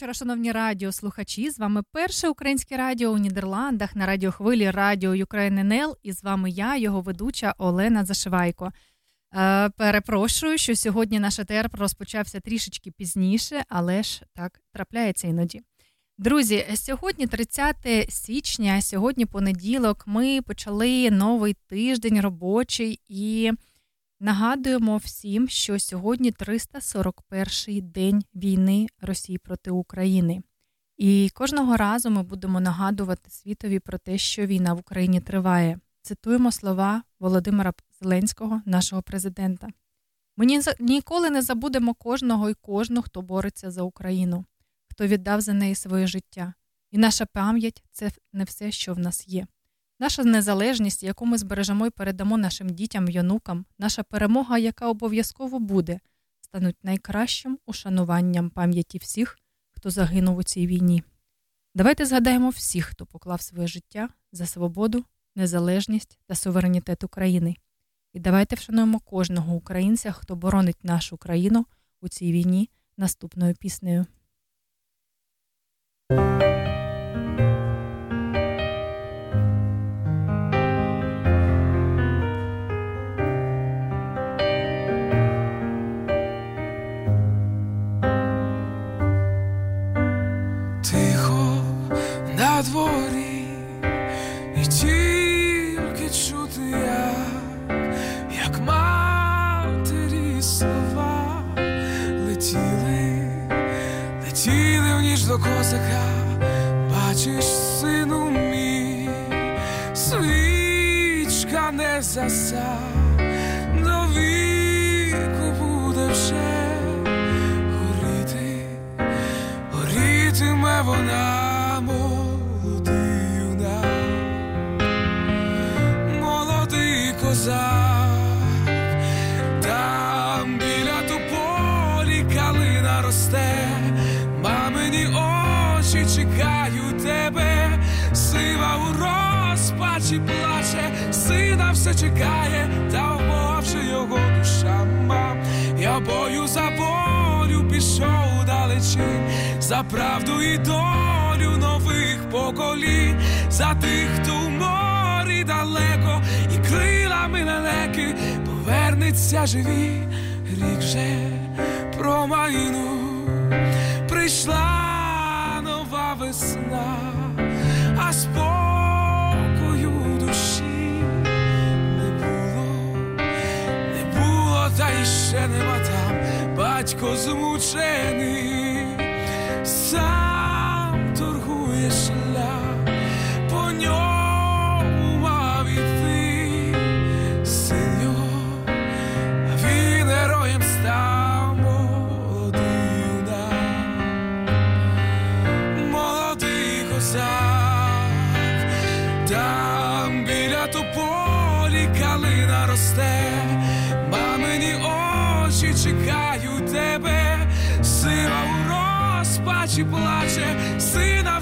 Вечора, шановні радіослухачі. З вами перше українське радіо у Нідерландах на радіохвилі Радіо НЛ. І з вами я, його ведуча Олена Зашивайко. Е, Перепрошую, що сьогодні наш ЕТР розпочався трішечки пізніше, але ж так трапляється іноді. Друзі, сьогодні 30 січня, сьогодні понеділок, ми почали новий тиждень робочий і. Нагадуємо всім, що сьогодні 341-й день війни Росії проти України. І кожного разу ми будемо нагадувати світові про те, що війна в Україні триває. Цитуємо слова Володимира Зеленського, нашого президента. Ми ніколи не забудемо кожного і кожну, хто бореться за Україну, хто віддав за неї своє життя. І наша пам'ять це не все, що в нас є. Наша незалежність, яку ми збережемо і передамо нашим дітям й онукам, наша перемога, яка обов'язково буде, стануть найкращим ушануванням пам'яті всіх, хто загинув у цій війні. Давайте згадаємо всіх, хто поклав своє життя за свободу, незалежність та суверенітет України. І давайте вшануємо кожного українця, хто боронить нашу країну у цій війні наступною піснею. Козака, бачиш, сину мій, свічка не заса, до віку буде вже горіти, горітиме вона. козак, все чекає, та вмовши його душа мам. Я бою за волю пішов далечінь, за правду і долю нових поколінь, за тих, хто в морі далеко і крилами лелеки повернеться живі, рік вже промайну прийшла нова весна, а спокою іще нема там. Батько змучений, сам торгує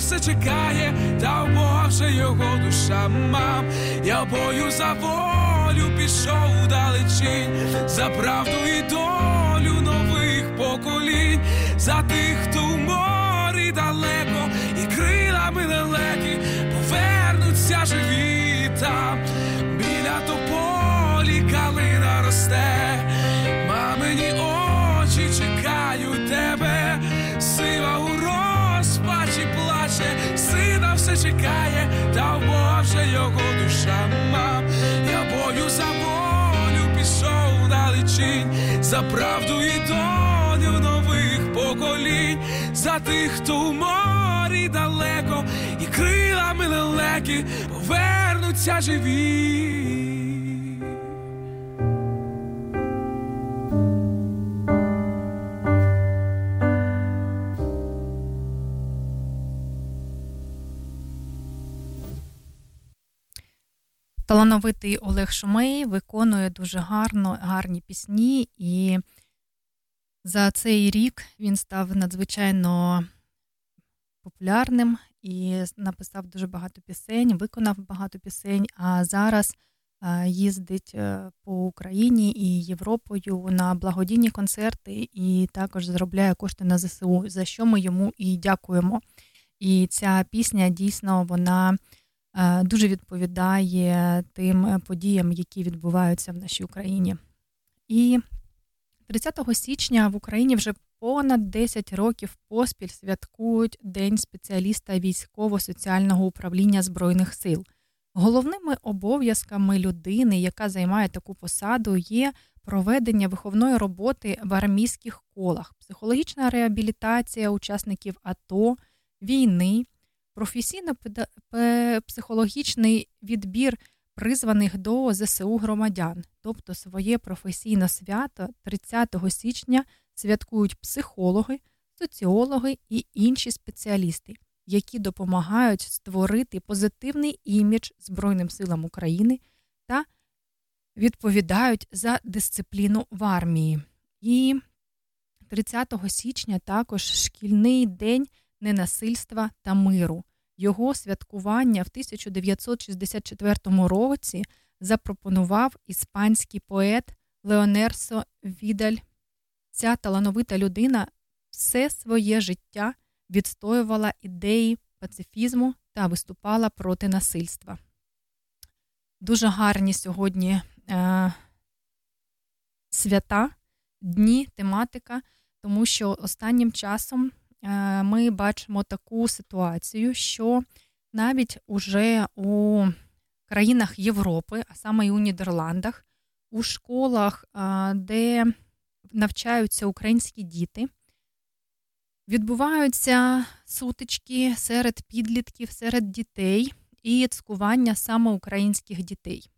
все чекає, та в його душа мам. Я бою за волю пішов далечінь, за правду і долю нових поколінь, за тих, хто в морі далеко, і крилами далекі повернуться живі там біля тополі калина росте, чекає, та Боже його душа мав, Я бою за волю пішов далечінь, за правду і долю нових поколінь, за тих, хто в морі далеко, і крилами лелеки повернуться живі. Талановитий Олег Шумей виконує дуже гарно, гарні пісні, і за цей рік він став надзвичайно популярним і написав дуже багато пісень, виконав багато пісень. А зараз їздить е, по Україні і Європою на благодійні концерти, і також заробляє кошти на ЗСУ, за що ми йому і дякуємо. І ця пісня дійсно вона. Е, дуже відповідає тим е, подіям, які відбуваються в нашій Україні. І 30 січня в Україні вже понад 10 років поспіль святкують День спеціаліста військово-соціального управління Збройних сил. Головними обов'язками людини, яка займає таку посаду, є проведення виховної роботи в армійських колах, психологічна реабілітація учасників АТО, війни професійно-психологічний відбір призваних до ЗСУ громадян, тобто своє професійне свято 30 січня святкують психологи, соціологи і інші спеціалісти, які допомагають створити позитивний імідж Збройним силам України та відповідають за дисципліну в армії. І 30 січня також шкільний день ненасильства та миру. Його святкування в 1964 році запропонував іспанський поет Леонерсо Відаль. Ця талановита людина все своє життя відстоювала ідеї пацифізму та виступала проти насильства. Дуже гарні сьогодні е, свята, дні, тематика, тому що останнім часом ми бачимо таку ситуацію, що навіть уже у країнах Європи, а саме і у Нідерландах, у школах, е, де навчаються українські діти, відбуваються сутички серед підлітків, серед дітей і цькування саме українських дітей.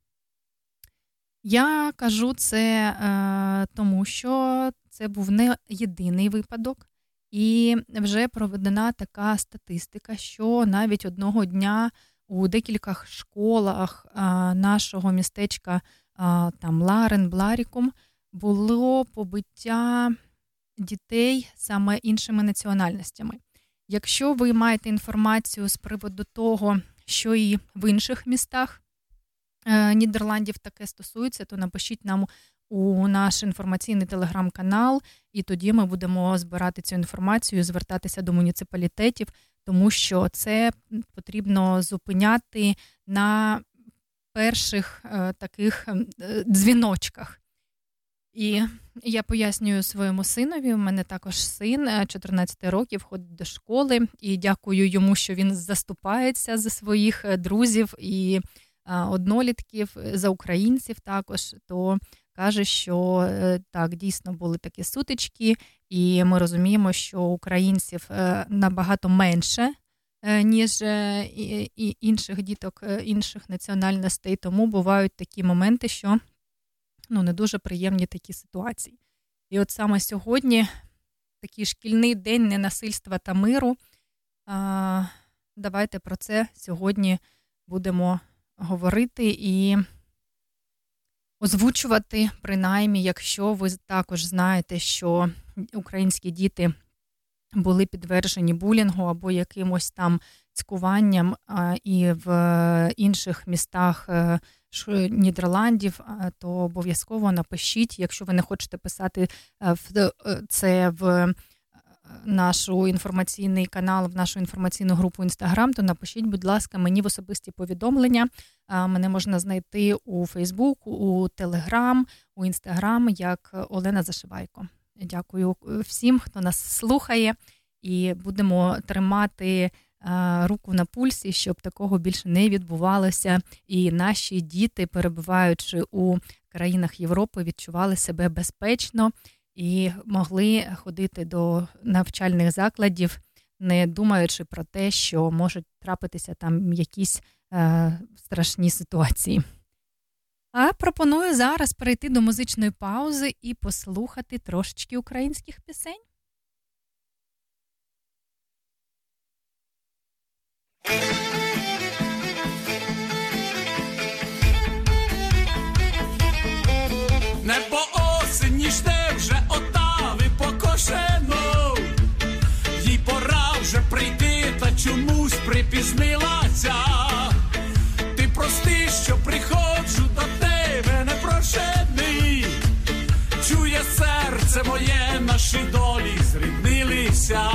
Я кажу це е, тому, що це був не єдиний випадок. І вже проведена така статистика, що навіть одного дня у декількох школах нашого містечка там Ларен, Бларікум, було побиття дітей саме іншими національностями. Якщо ви маєте інформацію з приводу того, що і в інших містах е, Нідерландів таке стосується, то напишіть нам у наш інформаційний телеграм-канал, і тоді ми будемо збирати цю інформацію, звертатися до муніципалітетів, тому що це потрібно зупиняти на перших е, таких е, дзвіночках. І я пояснюю своєму синові. У мене також син 14 е, років, ходить до школи, і дякую йому, що він заступається за своїх друзів і однолітків за українців. Також то каже, що е, так дійсно були такі сутички, і ми розуміємо, що українців е, набагато менше. Е, ніж інших діток інших національностей, тому бувають такі моменти, що ну, не дуже приємні такі ситуації. І от саме сьогодні такий шкільний день ненасильства та миру. Давайте про це сьогодні будемо говорити і озвучувати, принаймні, якщо ви також знаєте, що українські діти були підтверджені булінгу або якимось там цькуванням, і в інших містах Нідерландів, то обов'язково напишіть, якщо ви не хочете писати в це в нашу інформаційний канал, в нашу інформаційну групу Інстаграм, то напишіть, будь ласка, мені в особисті повідомлення. Мене можна знайти у Фейсбук, у Телеграм, у Інстаграм як Олена Зашивайко. Дякую всім, хто нас слухає, і будемо тримати. Руку на пульсі, щоб такого більше не відбувалося, і наші діти, перебуваючи у країнах Європи, відчували себе безпечно і могли ходити до навчальних закладів, не думаючи про те, що можуть трапитися там якісь е, страшні ситуації. А пропоную зараз перейти до музичної паузи і послухати трошечки українських пісень. Небо припізнилася. Ти прости, що приходжу до тебе непрошений, чує серце моє, наші долі зріднилися.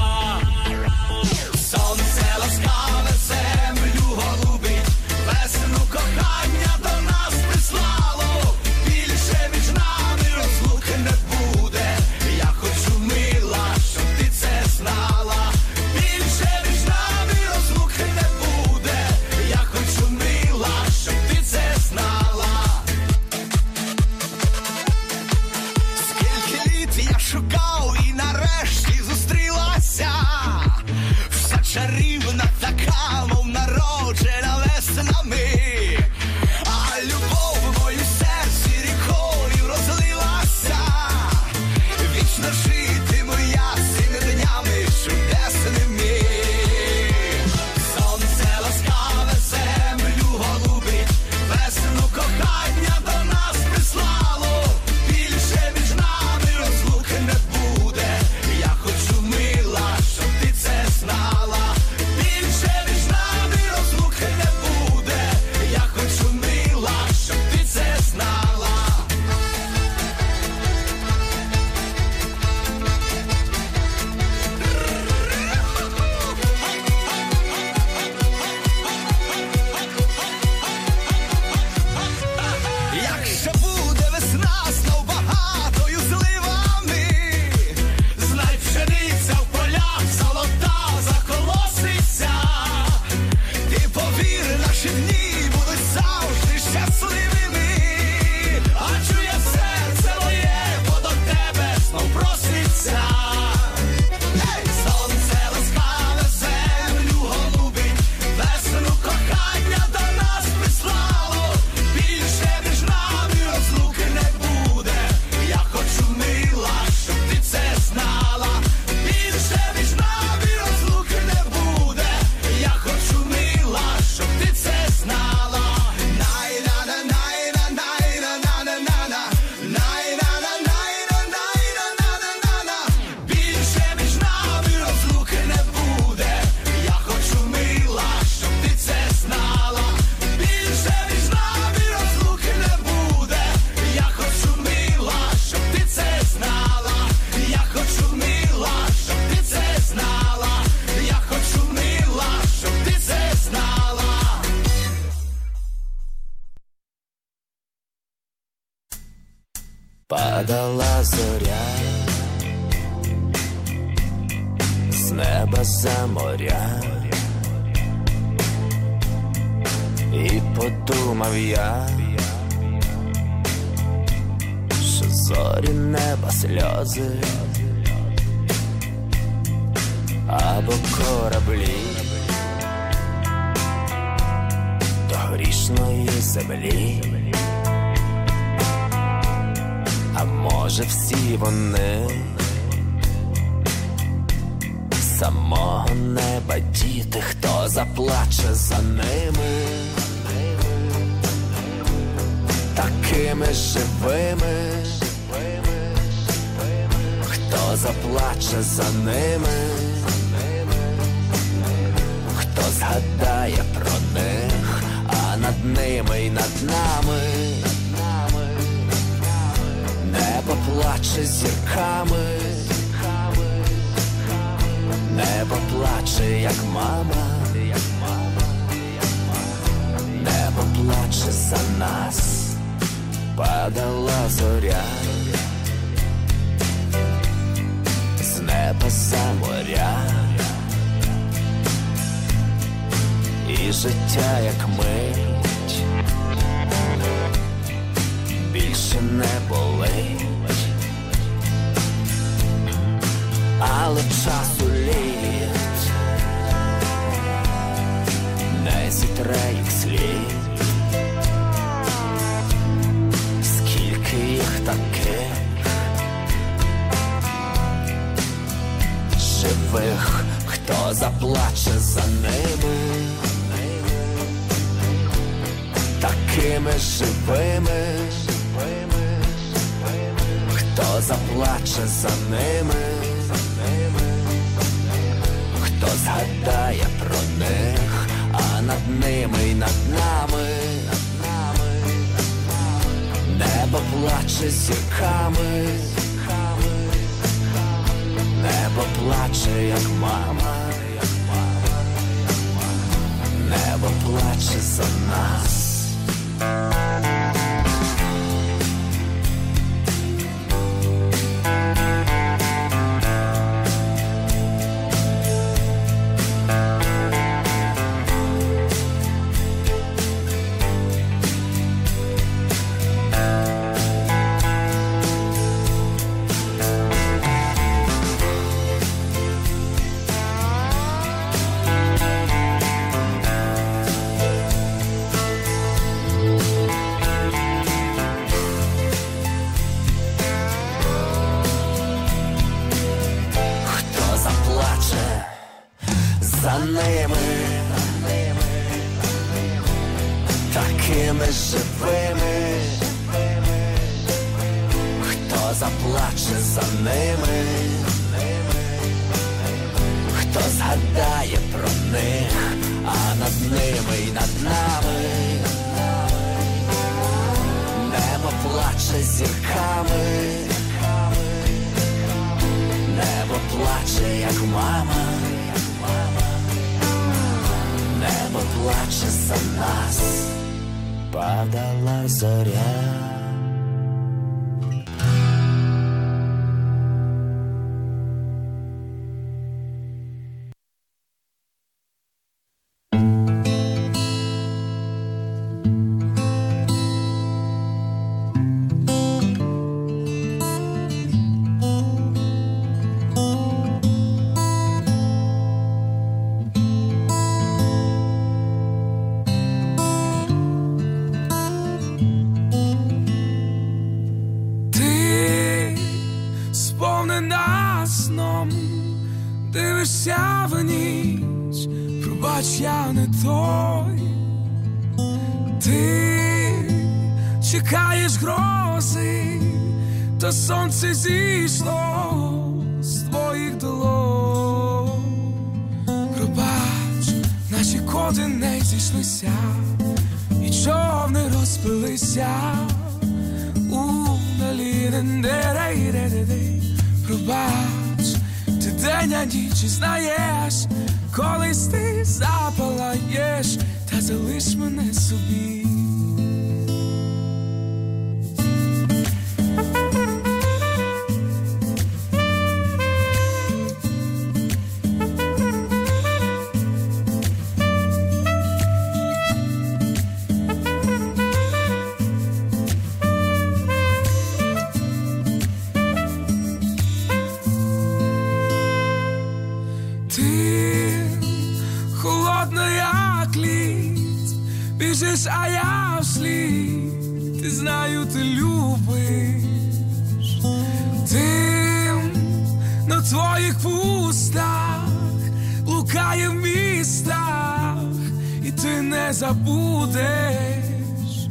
не забудеш,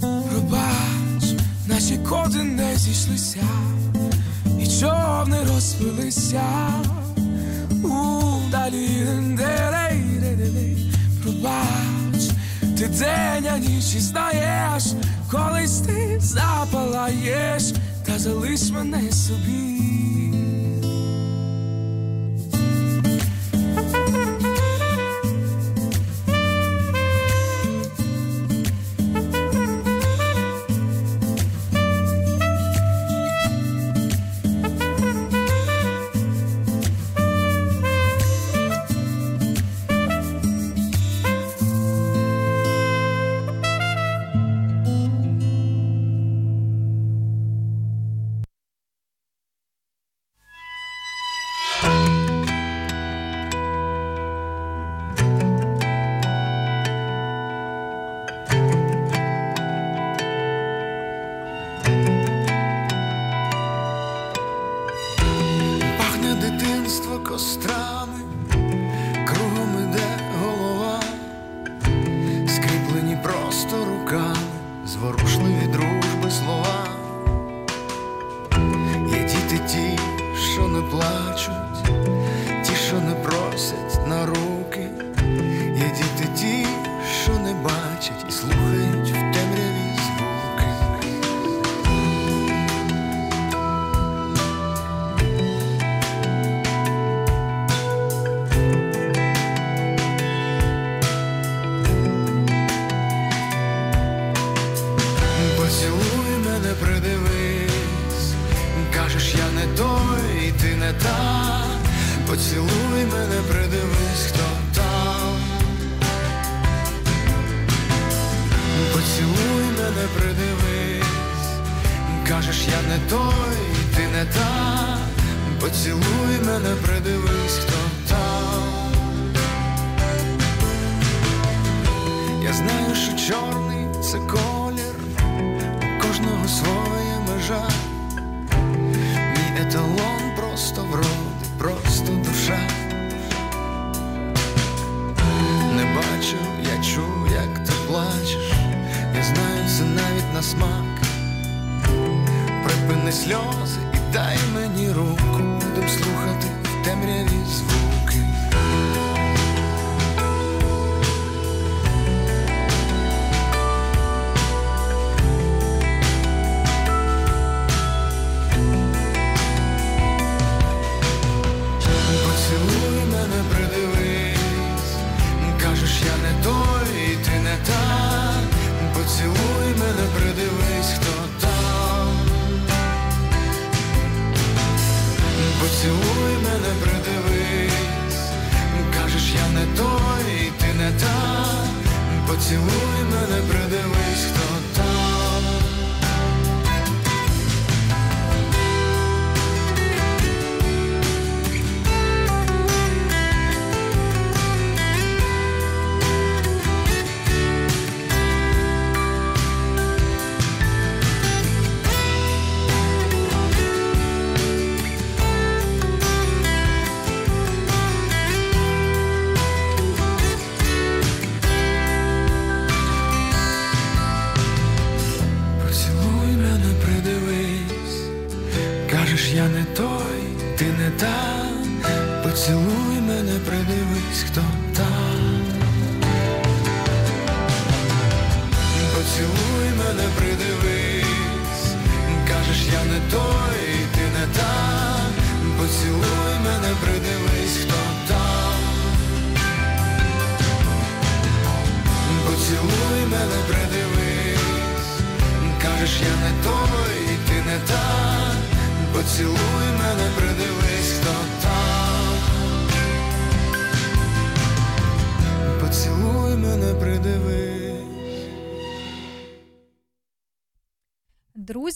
пробач, наші коди не зійшлися, і човни розпилися. У далі удалі, пробач, ти день, а ніч і знаєш, колись ти запалаєш, та залиш мене собі.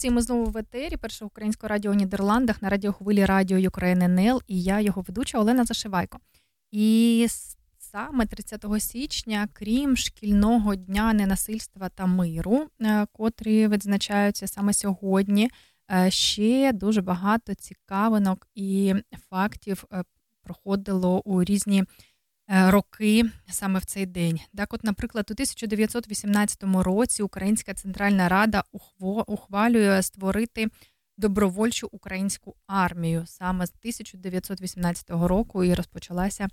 Друзі, ми знову в етері першого українського радіо у Нідерландах на радіохвилі Радіо Ukraine НЛ і я, його ведуча Олена Зашивайко. І саме 30 січня, крім шкільного дня ненасильства та миру, е, котрі відзначаються саме сьогодні, е, ще дуже багато цікавинок і фактів е, проходило у різні роки саме в цей день. Так, от, наприклад, у 1918 році Українська Центральна Рада ухвалює створити добровольчу українську армію саме з 1918 року і розпочалася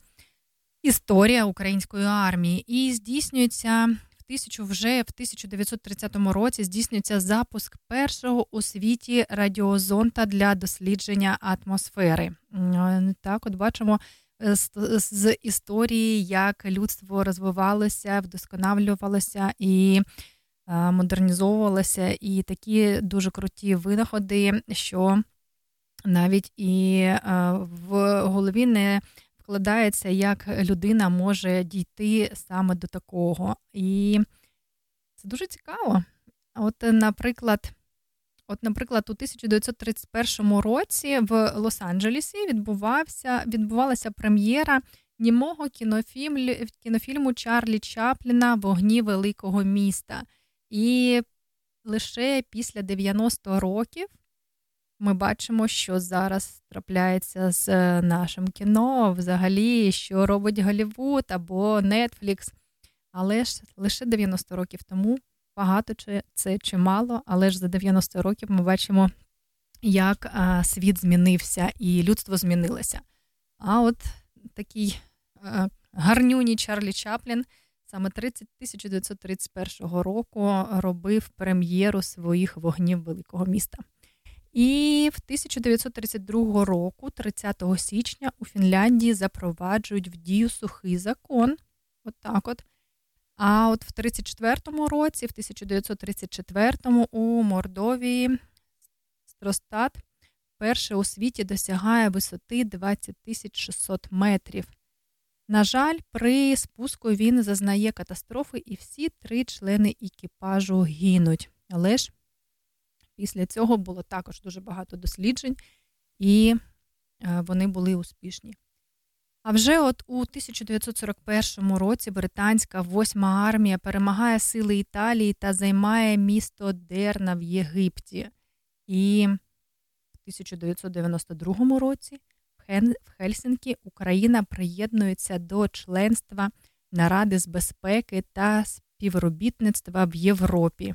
історія української армії. І здійснюється в тисячу вже в 1930 році здійснюється запуск першого у світі радіозонта для дослідження атмосфери. Так, от бачимо. Е, з історії, як людство розвивалося, вдосконалювалося і е, модернізовувалося, і такі дуже круті винаходи, що навіть і е, в голові не вкладається, як людина може дійти саме до такого. І це дуже цікаво. От, наприклад, от, наприклад, у 1931 році в Лос-Анджелесі відбувався, відбувалася прем'єра німого кінофільму, кінофільму Чарлі Чапліна Вогні великого міста. І лише після 90 років ми бачимо, що зараз трапляється з е, нашим кіно, взагалі, що робить Голлівуд або Netflix. Але ж лише 90 років тому багато чи це чимало, але ж за 90 років ми бачимо, як а, світ змінився і людство змінилося. А от такий а, гарнюній Чарлі Чаплін саме 30, 1931 року робив прем'єру своїх вогнів великого міста. І в 1932 року, 30 січня, у Фінляндії запроваджують в дію сухий закон. От так от. А от в 34-му році, в 1934-му у Мордовії Стростат перше у світі досягає висоти 20 600 метрів. На жаль, при спуску він зазнає катастрофи, і всі три члени екіпажу гинуть. Але ж Після цього було також дуже багато досліджень, і е, вони були успішні. А вже от у 1941 році британська восьма армія перемагає сили Італії та займає місто Дерна в Єгипті. І в 1992 році в Хельсинкі Україна приєднується до членства Наради з безпеки та співробітництва в Європі.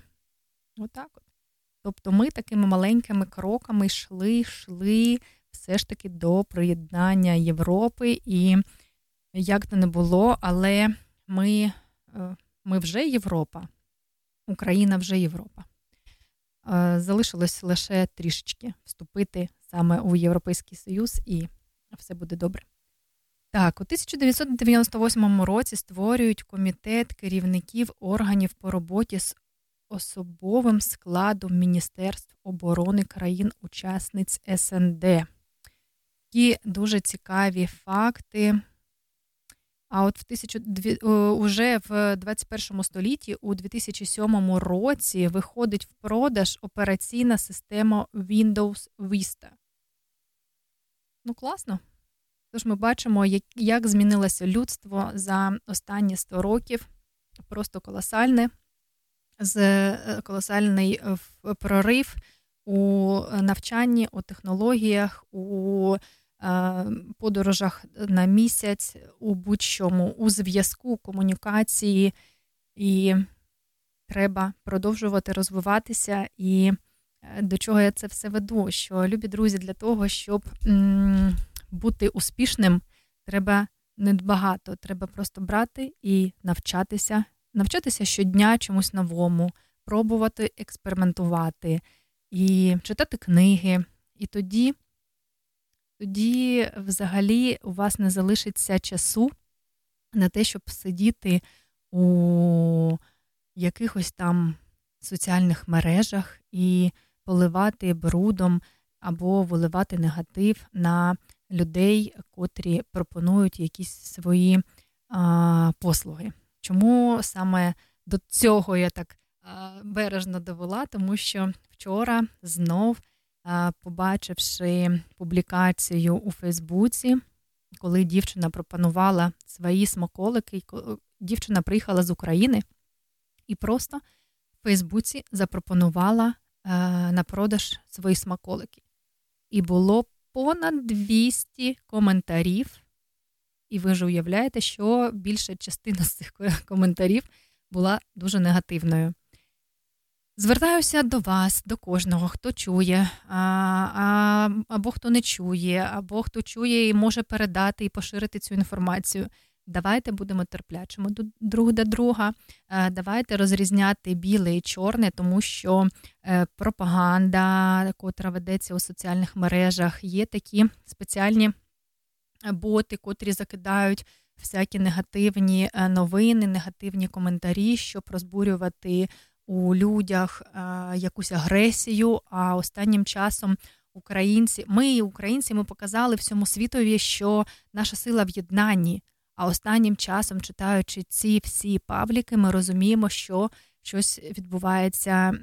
Отак от. Тобто ми такими маленькими кроками йшли, йшли все ж таки до приєднання Європи, і як то не було, але ми, е, ми вже Європа, Україна вже Європа. Е, залишилось лише трішечки вступити саме у Європейський Союз, і все буде добре. Так, у 1998 році створюють комітет керівників органів по роботі з особовим складом Міністерств оборони країн-учасниць СНД. Такі дуже цікаві факти. А от в тисячу, уже в 21 столітті, у 2007 році, виходить в продаж операційна система Windows Vista. Ну, класно. Тож ми бачимо, як, як змінилося людство за останні 100 років. Просто колосальне з е, колосальний е, прорив у навчанні, у технологіях, у е, подорожах на місяць, у будь-чому, у зв'язку, комунікації, і треба продовжувати розвиватися. І до чого я це все веду? Що любі друзі, для того, щоб м- бути успішним, треба недбагато, треба просто брати і навчатися навчатися щодня чомусь новому, пробувати експериментувати і читати книги. І тоді, тоді взагалі у вас не залишиться часу на те, щоб сидіти у якихось там соціальних мережах і поливати брудом або виливати негатив на людей, котрі пропонують якісь свої а, послуги. Чому саме до цього я так бережно довела? Тому що вчора знов, побачивши публікацію у Фейсбуці, коли дівчина пропонувала свої смаколики, дівчина приїхала з України і просто в Фейсбуці запропонувала на продаж свої смаколики. І було понад 200 коментарів і ви ж уявляєте, що більша частина з цих коментарів була дуже негативною. Звертаюся до вас, до кожного, хто чує, а, а, або хто не чує, або хто чує і може передати і поширити цю інформацію. Давайте будемо терплячими друг до друга. Е, давайте розрізняти біле і чорне, тому що е, пропаганда, котра ведеться у соціальних мережах, є такі спеціальні боти, котрі закидають всякі негативні е, новини, негативні коментарі, щоб розбурювати у людях якусь агресію. А останнім часом українці, ми, українці, ми показали всьому світові, що наша сила в єднанні. А останнім часом, читаючи ці всі пабліки, ми розуміємо, що щось відбувається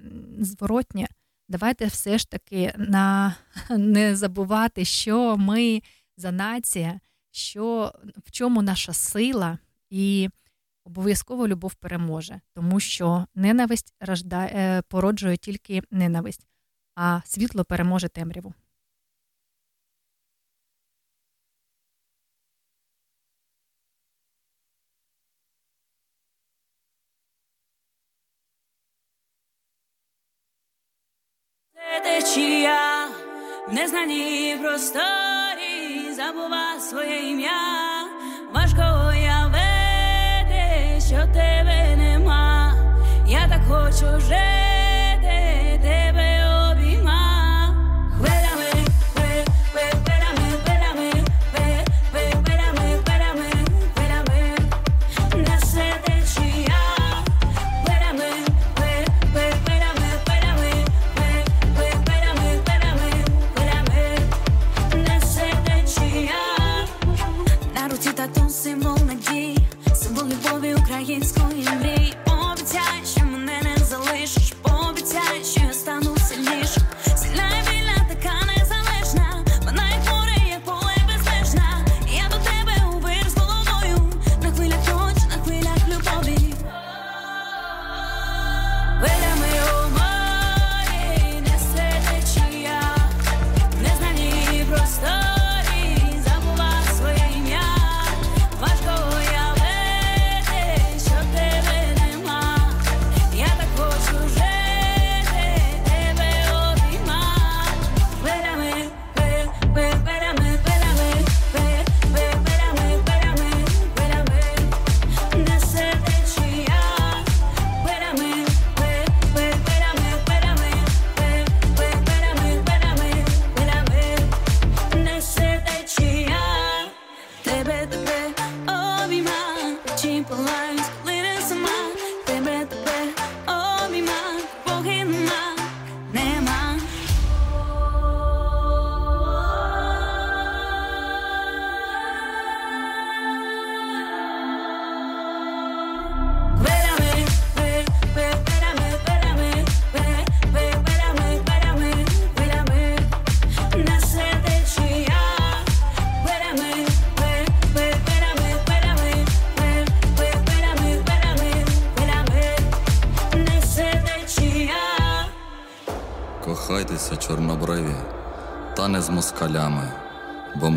зворотнє. Давайте все ж таки на не забувати, що ми за нація, що в чому наша сила, і обов'язково любов переможе, тому що ненависть рождає, е, породжує тільки ненависть, а світло переможе темряву. Течія в незнаній просторі забува своє ім'я, я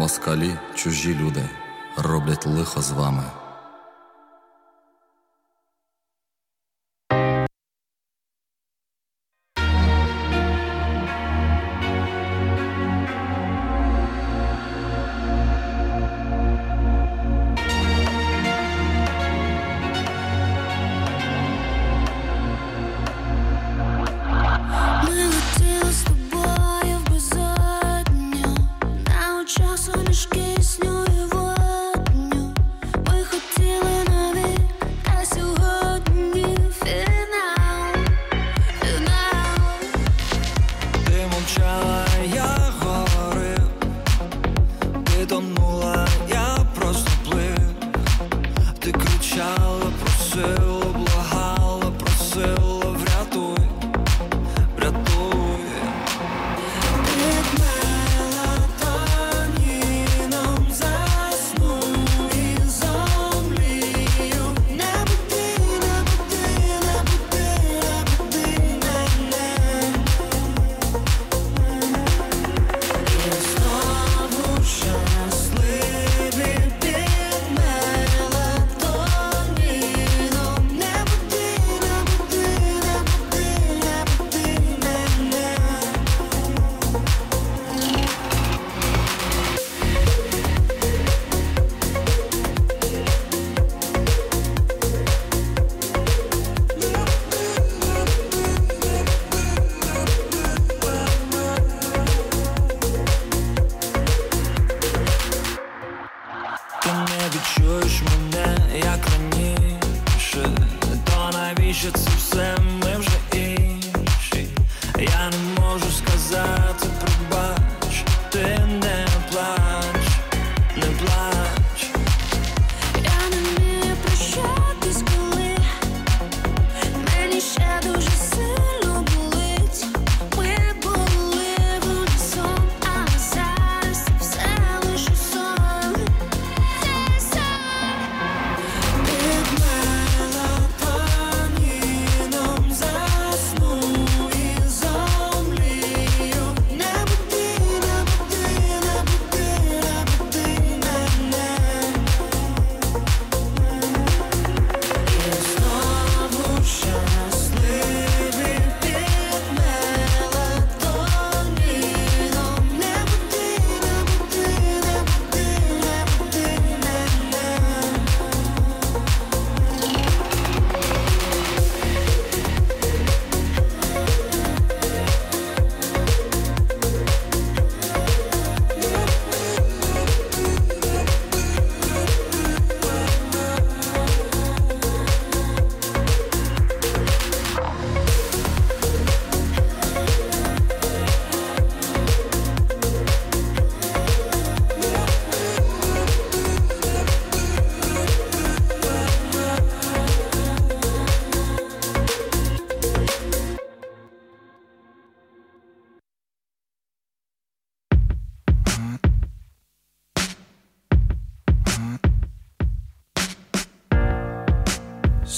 москалі чужі люди роблять лихо з вами.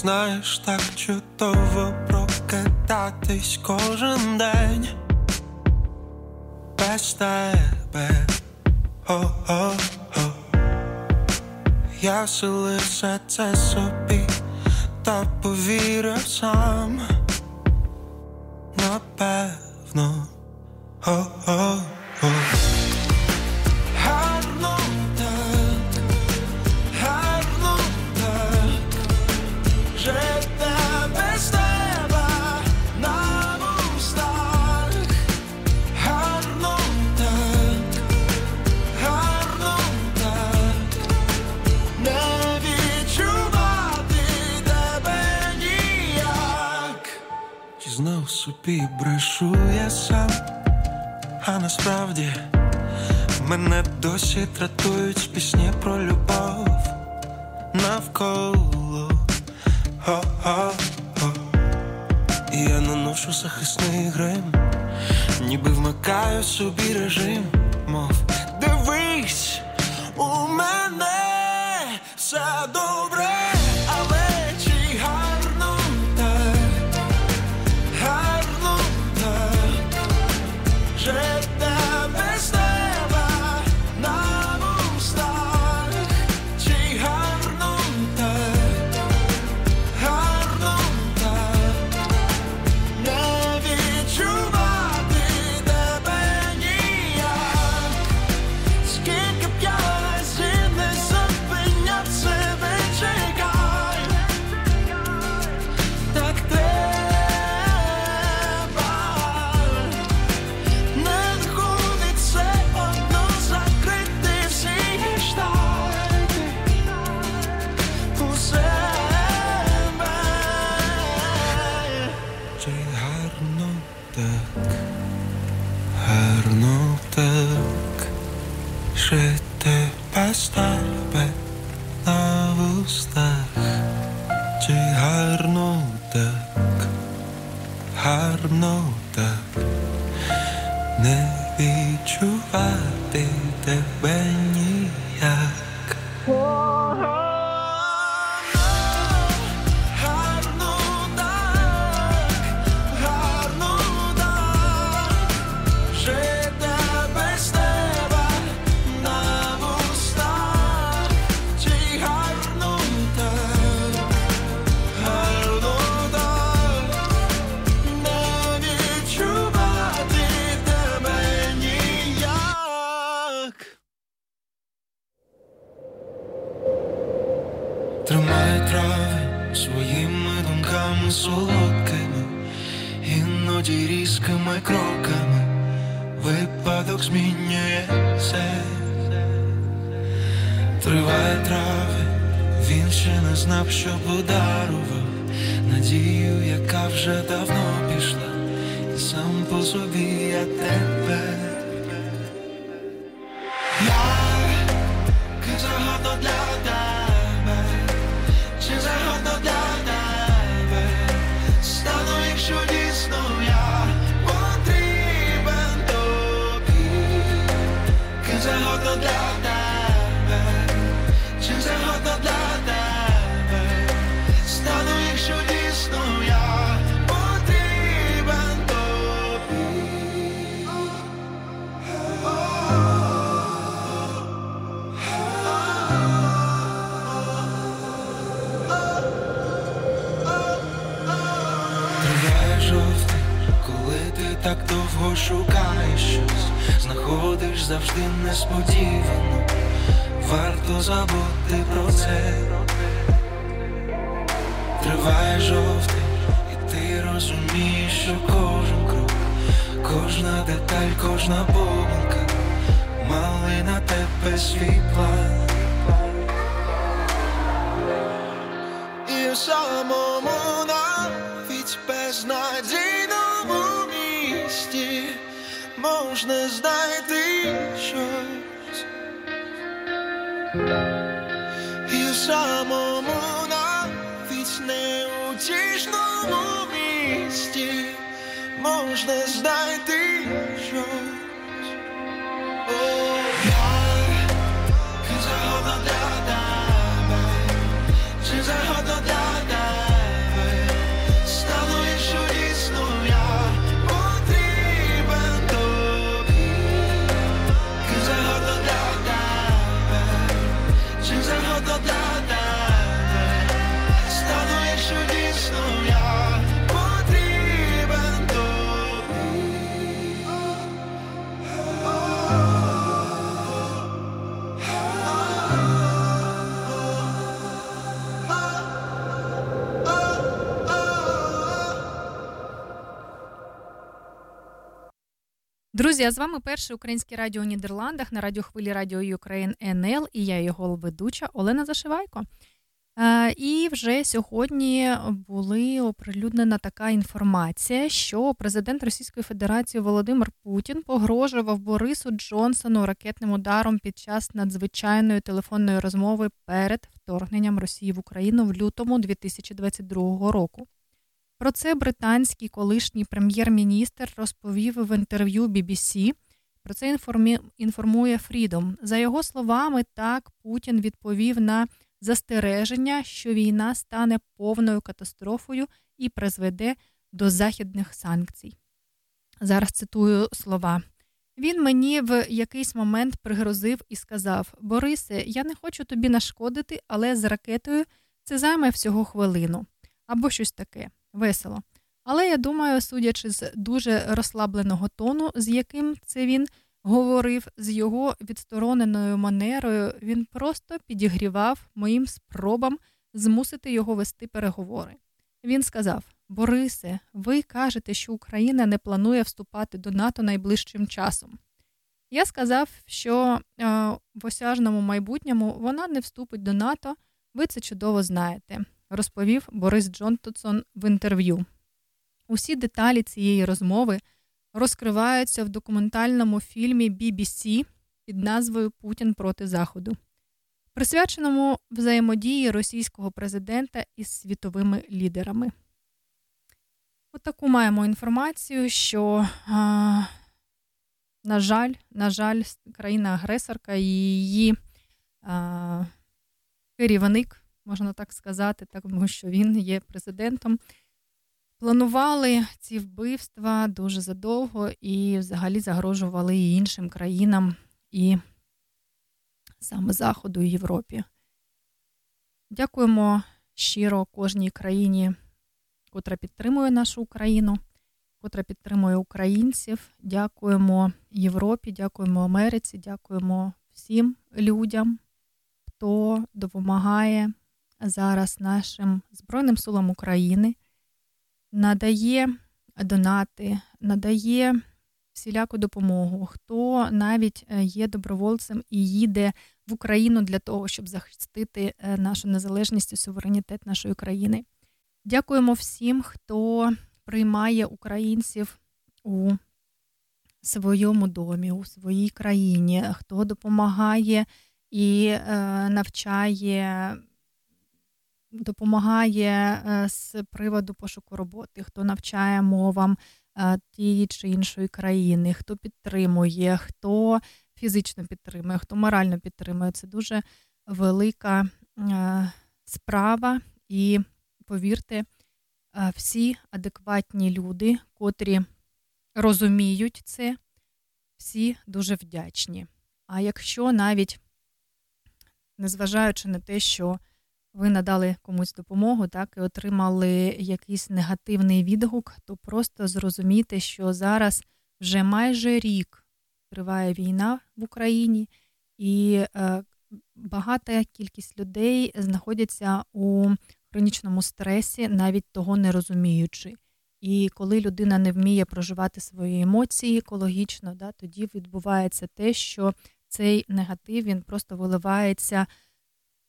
знаєш, так чудово прокидатись кожен день. Без тебе, О-о-о. Я сили все це собі, та повірю сам. Друзі, а з вами перше українське радіо у Нідерландах на радіохвилі Радіо Ukraine НЛ і я його ведуча Олена Зашивайко. Е, І вже сьогодні були оприлюднена така інформація, що президент Російської Федерації Володимир Путін погрожував Борису Джонсону ракетним ударом під час надзвичайної телефонної розмови перед вторгненням Росії в Україну в лютому 2022 року. Про це британський колишній прем'єр-міністр розповів в інтерв'ю BBC. Про це інформує Freedom. За його словами, так Путін відповів на застереження, що війна стане повною катастрофою і призведе до західних санкцій. Зараз цитую слова. Він мені в якийсь момент пригрозив і сказав: Борисе, я не хочу тобі нашкодити, але з ракетою це займе всього хвилину або щось таке весело. Але я думаю, судячи з дуже розслабленого тону, з яким це він говорив, з його відстороненою манерою, він просто підігрівав моїм спробам змусити його вести переговори. Він сказав: Борисе, ви кажете, що Україна не планує вступати до НАТО найближчим часом. Я сказав, що е, в осяжному майбутньому вона не вступить до НАТО, ви це чудово знаєте, розповів Борис Джонсон в інтерв'ю. Усі деталі цієї розмови розкриваються в документальному фільмі BBC під назвою Путін проти Заходу, присвяченому взаємодії російського президента із світовими лідерами. Отаку маємо інформацію, що, а, на жаль, на жаль, країна-агресорка і її а, керівник, можна так сказати, тому що він є президентом. Планували ці вбивства дуже задовго і взагалі загрожували і іншим країнам, і саме Заходу і Європі. Дякуємо щиро кожній країні, котра підтримує нашу Україну, котра підтримує українців. Дякуємо Європі, дякуємо Америці, дякуємо всім людям, хто допомагає зараз нашим Збройним силам України надає донати, надає всіляку допомогу, хто навіть е, є добровольцем і їде в Україну для того, щоб захистити е, нашу незалежність і суверенітет нашої країни. Дякуємо всім, хто приймає українців у своєму домі, у своїй країні, хто допомагає і е, навчає, допомагає е, з приводу пошуку роботи, хто навчає мовам е, тієї чи іншої країни, хто підтримує, хто фізично підтримує, хто морально підтримує. Це дуже велика е, справа, і повірте, всі адекватні люди, котрі розуміють це, всі дуже вдячні. А якщо навіть, незважаючи на те, що ви надали комусь допомогу, так і отримали якийсь негативний відгук, то просто зрозумійте, що зараз вже майже рік триває війна в Україні, і е, багата кількість людей знаходяться у хронічному стресі, навіть того не розуміючи. І коли людина не вміє проживати свої емоції екологічно, да, тоді відбувається те, що цей негатив він просто виливається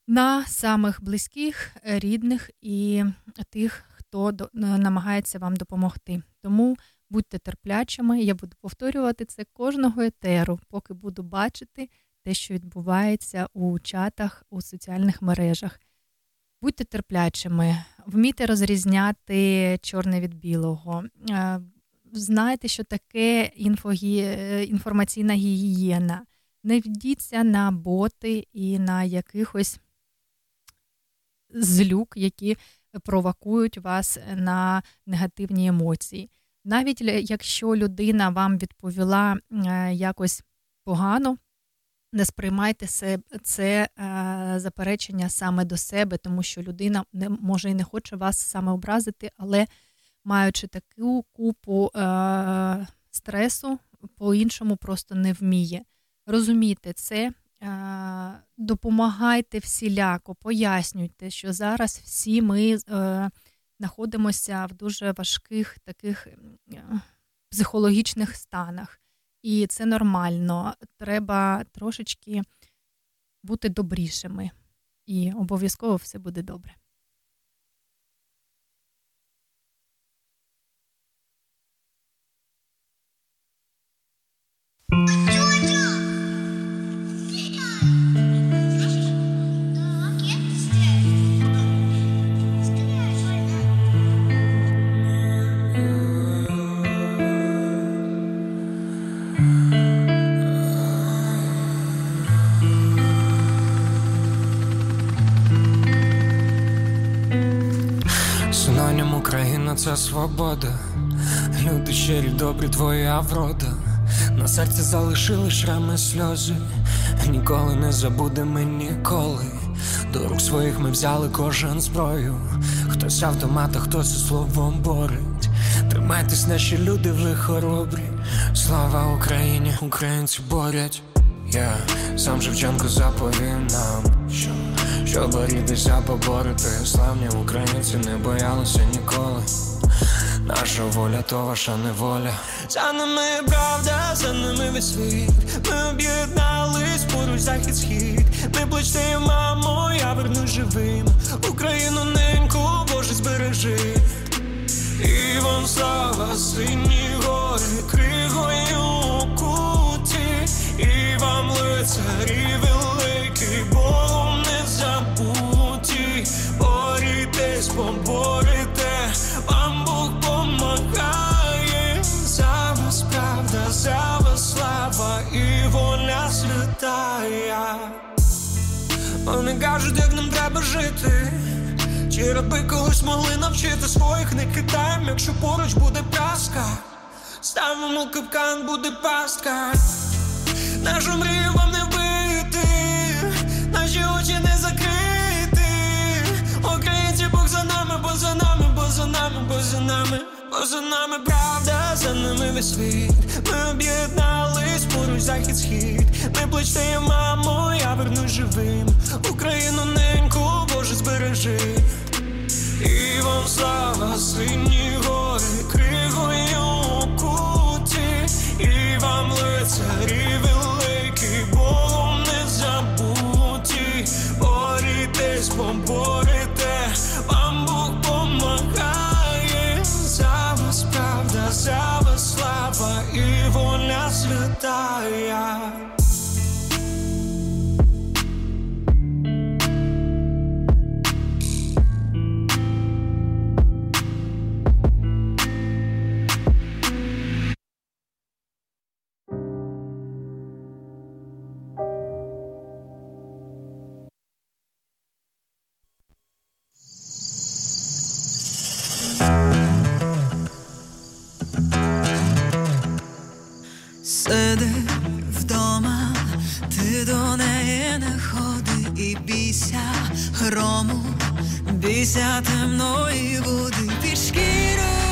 на самих близьких, рідних і тих, хто намагається вам допомогти. Тому будьте терплячими. Я буду повторювати це кожного етеру, поки буду бачити те, що відбувається у чатах, у соціальних мережах. Будьте терплячими, вмійте розрізняти чорне від білого. Е, Знайте, що таке е, інформаційна гігієна. Не ведіться на боти і на якихось злюк, які провокують вас на негативні емоції. Навіть якщо людина вам відповіла е, якось погано, не сприймайте це, це е, заперечення саме до себе, тому що людина не може і не хоче вас саме образити, але маючи таку купу е, стресу, по-іншому просто не вміє. Розумійте це, е, допомагайте всіляко, пояснюйте, що зараз всі ми е, знаходимося в дуже важких таких е, психологічних станах. І це нормально. Треба трошечки бути добрішими. І обов'язково все буде добре. Україна це свобода. Люди щирі, добрі, твоя врода. На серці залишили шрами сльози. Ніколи не забудемо ніколи. До рук своїх ми взяли кожен зброю. Хтось автомат, хтось словом борить. Тримайтесь, наші люди, ви хоробрі. Слава Україні, українці борять. Я сам Шевченко заповів нам, що, що борітися, поборити. Славні українці не боялися ніколи. Наша воля, то ваша неволя. За нами правда, за нами весь світ. Ми об'єднались поруч захід схід. Не плачте, мамо, я верну живим. Україну неньку, Боже, збережи. І вам слава, сині гори, кригою куті, і вам лицарі великі, Богом борітесь, поборете, вам Бог помагає, за вас правда, за вас слава і воля святая. Вони кажуть, як нам треба жити. Чи раби колись могли навчити своїх не кидаєм, якщо поруч буде праска, ставимо капкан, буде пастка. Нашу мрію вам не вбити, Бог за нами, бо за нами, бо за нами, бо за нами, бо за нами правда, за нами весь світ. Ми об'єднались поруч захід схід. Не плачте, мамо, я верну живим. Україну неньку, Боже, збережи. І вам слава, сині гори, кригою куті, і вам лицарі великі, Богом не забуті, борітесь, поборете, сиди вдома, ти до неї не ходи і бійся грому, бійся темної води пішки. шкірою.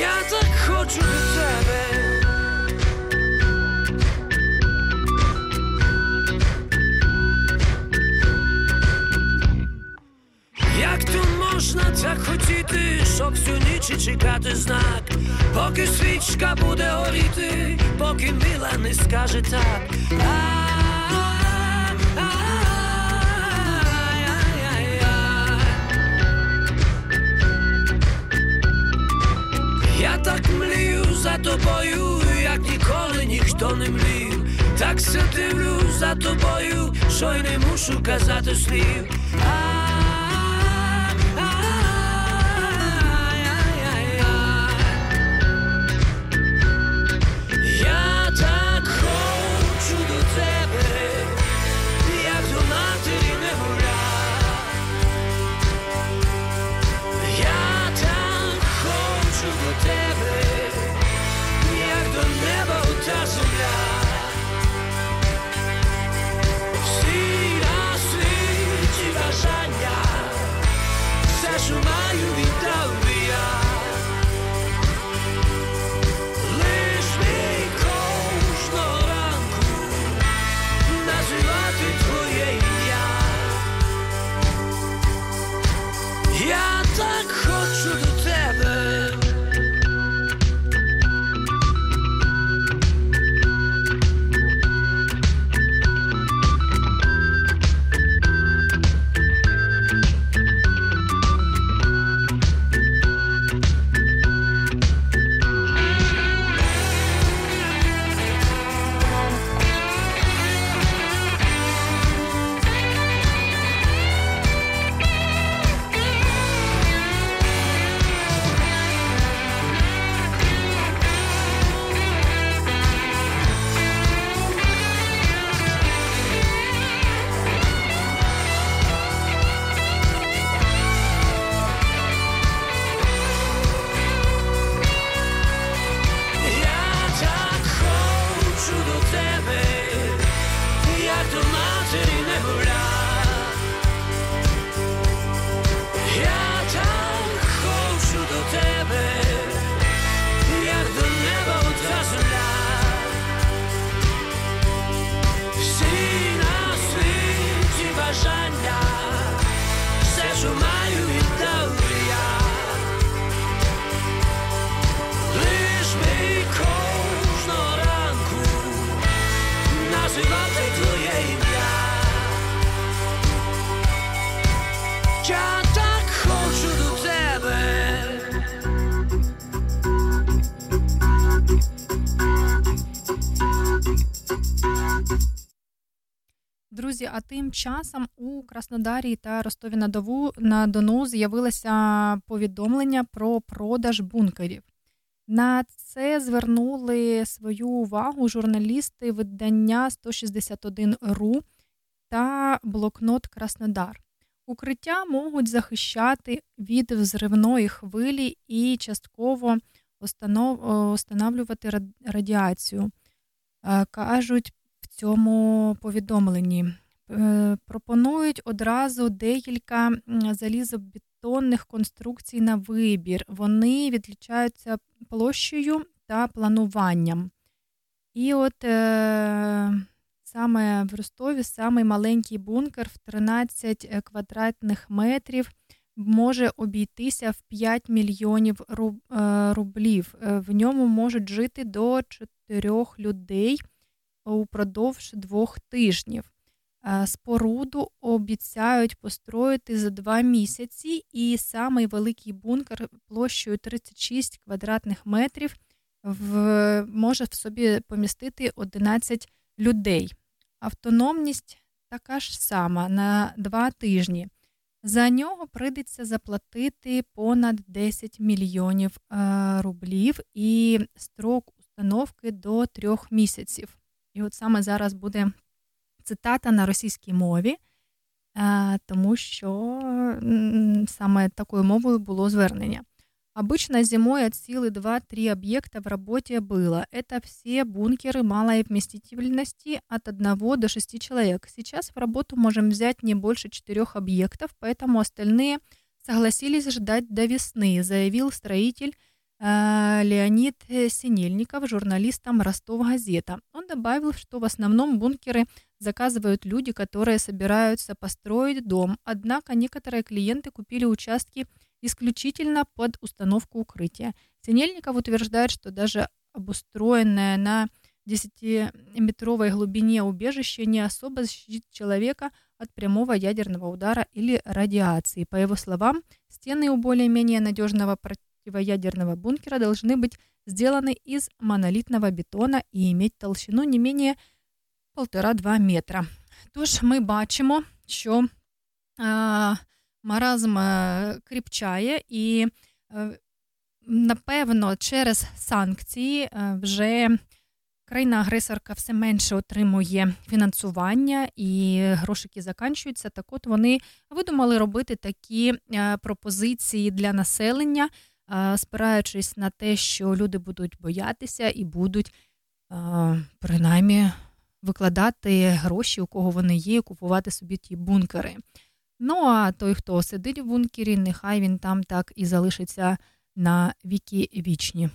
Я так хочу до тебе. Як то можна так хотіти, щоб всю ніч чекати знак, поки свічка буде горіти, поки мила не скаже так. За тобою, як ніколи ніхто не млів. Так все дивлю за тобою, що й не мушу казати слів. Тим часом у Краснодарі та Ростові на Дову на Дону з'явилося повідомлення про продаж бункерів. На це звернули свою увагу журналісти видання 161.ru та блокнот Краснодар. Укриття можуть захищати від взривної хвилі і частково установлювати радіацію. Е, Кажуть в цьому повідомленні. Е, Пропонують одразу декілька залізобетонних конструкцій на вибір. Вони відлічаються площею та плануванням. І от е, саме в Ростові самий маленький бункер в 13 квадратних метрів може обійтися в 5 мільйонів е, рублів. Е, В ньому можуть жити до 4 людей упродовж двох тижнів. Е, Споруду обіцяють построїти за два місяці, і самий великий бункер площею 36 квадратних метрів в, може в собі помістити 11 людей. Автономність така ж сама на два тижні. За нього прийдеться заплатити понад 10 мільйонів е, рублів і строк установки до трьох місяців. І от саме зараз буде цитата на російській мові, е, тому що м, саме такою мовою було звернення. Обычно зимой от силы 2-3 объекта в работе было. Это все бункеры малой вместительности от 1 до 6 человек. Сейчас в работу можем взять не больше 4 объектов, поэтому остальные согласились ждать до весны, заявил строитель э, Леонид Синельников журналистам Ростов Газета. Он добавил, что в основном бункеры заказывают люди, которые собираются построить дом. Однако некоторые клиенты купили участки исключительно под установку укрытия. Синельников утверждает, что даже обустроенное на 10-метровой глубине убежище не особо защитит человека от прямого ядерного удара или радиации. По его словам, стены у более-менее надежного противоядерного бункера должны быть сделаны из монолитного бетона і иметь толщину не менее 1,5-2 метра. Тож ми бачимо, що е, маразм е, кріпчає, і, е, напевно, через санкції е, вже країна-агресорка все менше отримує фінансування і грошики заканчуються. Так от вони видумали робити такі е, пропозиції для населення, е, спираючись на те, що люди будуть боятися і будуть принаймні викладати гроші, у кого вони є, купувати собі ті бункери. Ну а той, хто сидить в бункері, нехай він там так і залишиться на віки вічні.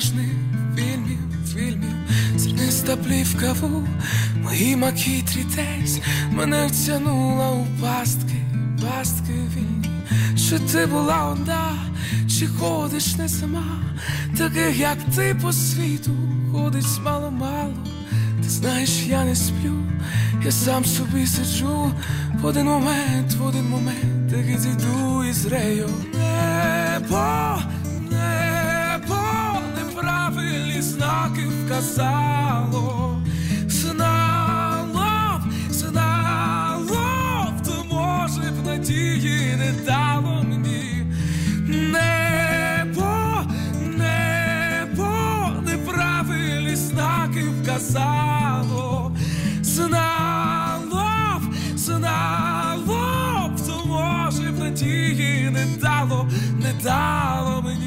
Вінтажних фільмів, фільмів, зерниста плівка в моїй макітрі десь мене втягнула у пастки, пастки вільні. Чи ти була одна, чи ходиш не сама, таких як ти по світу ходить мало-мало. Ти знаєш, я не сплю, я сам собі сиджу в один момент, в один момент, так і зійду із рею. Небо, знаки вказало. Знало б, знало то може б надії не дало мені. Небо, небо, неправильні знаки вказало. Знало б, знало б, то може б надії не дало, не дало мені.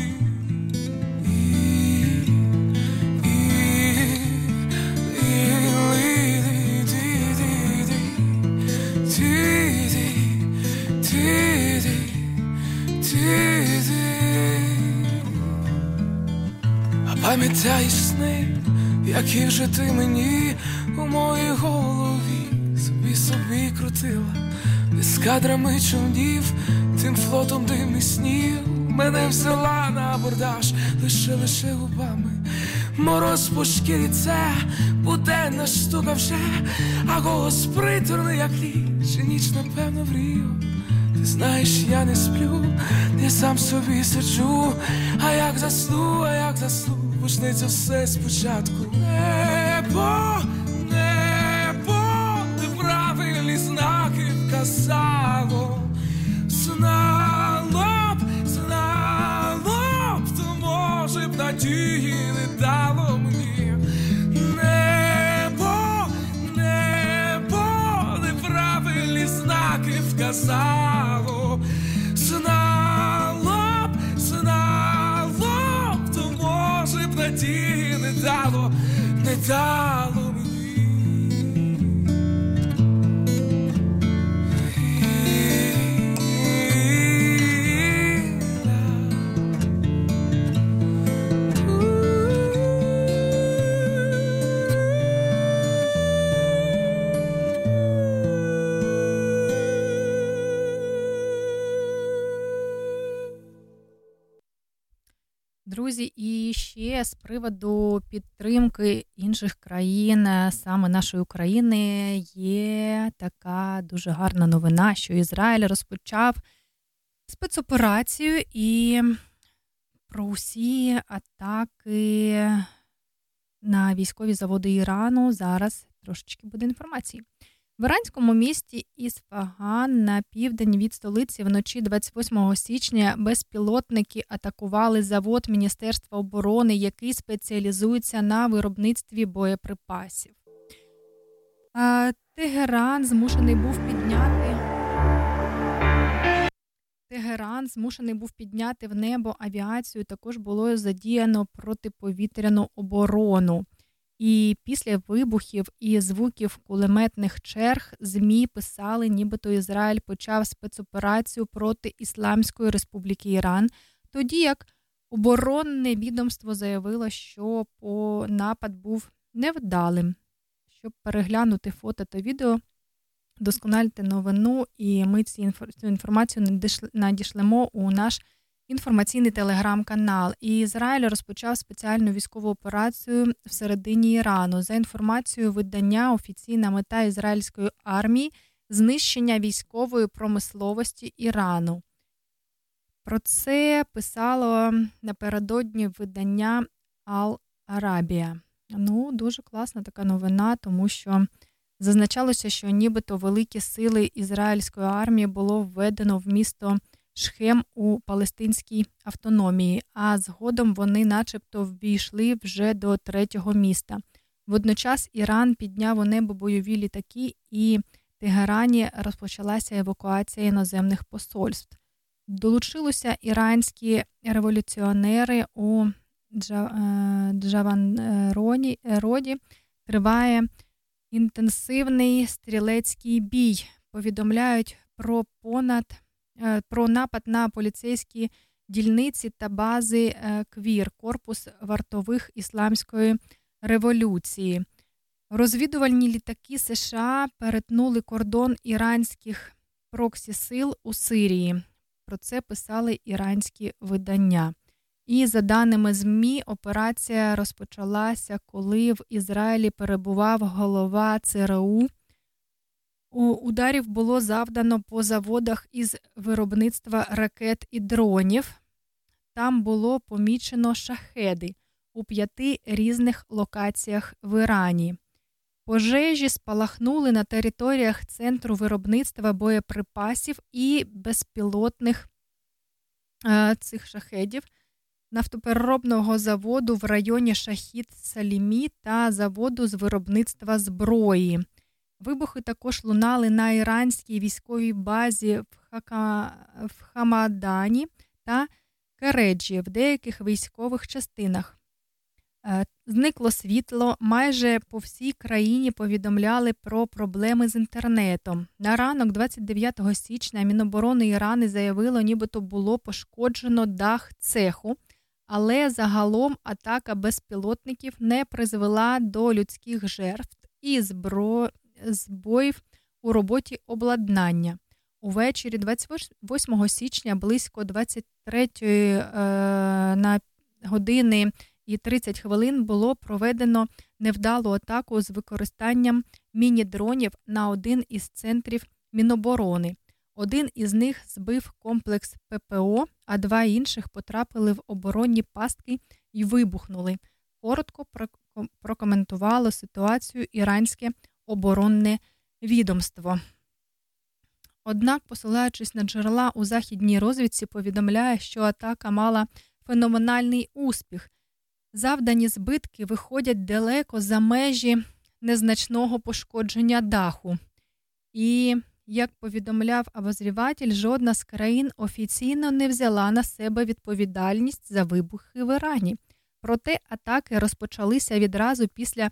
А пам'ятаєш сни, які вже ти мені у моїй голові собі собі крутила, з кадрами човнів, тим флотом дим і снів мене взяла на абордаж лише лише губами. Мороз по шкірі це буденна штука вже, а голос приторний, як ліч, і ніч, напевно, врію. Ти знаєш, я не сплю, я сам собі сиджу, а як засну, а як засну, почнеться все спочатку. Небо, небо, неправильні знаки вказало. Знало б, знало б, то може б надії не дало мені. Небо, небо, неправильні знаки вказало. Дало, не дало Друзі, і ще з приводу підтримки інших країн, е, саме нашої України, є така дуже гарна новина, що Ізраїль розпочав спецоперацію і про усі атаки на військові заводи Ірану зараз трошечки буде інформації. В іранському місті Ісфаган на південь від столиці вночі 28 січня безпілотники атакували завод Міністерства оборони, який спеціалізується на виробництві боєприпасів. Тегеран змушений був підняти. Тегеран змушений був підняти в небо авіацію. Також було задіяно протиповітряну оборону. І після вибухів і звуків кулеметних черг ЗМІ писали, нібито Ізраїль почав спецоперацію проти Ісламської Республіки Іран, тоді як оборонне відомство заявило, що по напад був невдалим. Щоб переглянути фото та відео, доскональте новину, і ми цю інформацію надішлемо у наш інформаційний телеграм-канал. І Ізраїль розпочав спеціальну військову операцію всередині Ірану. За інформацією видання, офіційна мета ізраїльської армії знищення військової промисловості Ірану. Про це писало напередодні видання Ал-Арабія. Ну, дуже класна така новина, тому що зазначалося, що нібито великі сили ізраїльської армії було введено в місто Шхем у Палестинській автономії, а згодом вони, начебто, ввійшли вже до третього міста. Водночас Іран підняв у небо бойові літаки, і в Тегерані розпочалася евакуація іноземних посольств. Долучилися іранські революціонери у Джаванроді. Триває інтенсивний стрілецький бій. Повідомляють про понад е, про напад на поліцейські дільниці та бази е, КВІР, корпус вартових ісламської революції. Розвідувальні літаки США перетнули кордон іранських проксі-сил у Сирії. Про це писали іранські видання. І за даними ЗМІ, операція розпочалася, коли в Ізраїлі перебував голова ЦРУ. Ударів було завдано по заводах із виробництва ракет і дронів. Там було помічено шахеди у п'яти різних локаціях в Ірані. Пожежі спалахнули на територіях центру виробництва боєприпасів і безпілотних е, цих шахедів, нафтопереробного заводу в районі Шахід Салімі та заводу з виробництва зброї. Вибухи також лунали на іранській військовій базі в, Хака... в Хамадані та Кереджі в деяких військових частинах. Е, Зникло світло, майже по всій країні повідомляли про проблеми з інтернетом. На ранок, 29 січня, Міноборони Ірани заявило, нібито було пошкоджено дах цеху, але загалом атака безпілотників не призвела до людських жертв і збро... збоїв у роботі обладнання. Увечері 28 січня близько 23 е, на години і 30 хвилин було проведено невдалу атаку з використанням міні-дронів на один із центрів Міноборони. Один із них збив комплекс ППО, а два інших потрапили в оборонні пастки і вибухнули. Коротко проко- прокоментувало ситуацію іранське оборонне відомство. Однак, посилаючись на джерела у західній розвідці, повідомляє, що атака мала феноменальний успіх. Завдані збитки виходять далеко за межі незначного пошкодження даху. І, як повідомляв обозріватель, жодна з країн офіційно не взяла на себе відповідальність за вибухи в Ірані. Проте атаки розпочалися відразу після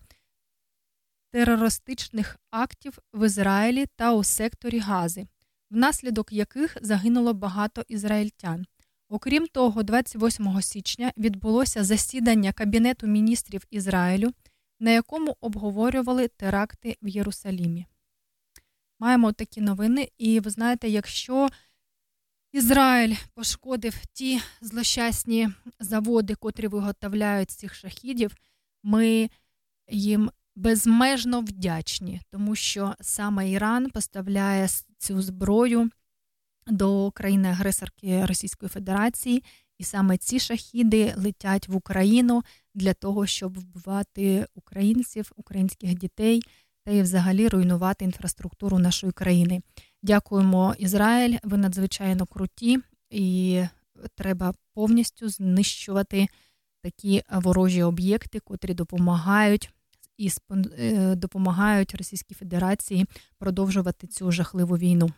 терористичних актів в Ізраїлі та у секторі Гази, внаслідок яких загинуло багато ізраїльтян. Окрім того, 28 січня відбулося засідання Кабінету міністрів Ізраїлю, на якому обговорювали теракти в Єрусалімі. Маємо такі новини, і ви знаєте, якщо Ізраїль пошкодив ті злощасні заводи, котрі виготовляють цих шахідів, ми їм безмежно вдячні, тому що саме Іран поставляє цю зброю до країни-агресорки Російської Федерації, і саме ці шахіди летять в Україну для того, щоб вбивати українців, українських дітей та і взагалі руйнувати інфраструктуру нашої країни. Дякуємо, Ізраїль. Ви надзвичайно круті, і треба повністю знищувати такі ворожі об'єкти, котрі допомагають і е, допомагають Російській Федерації продовжувати цю жахливу війну.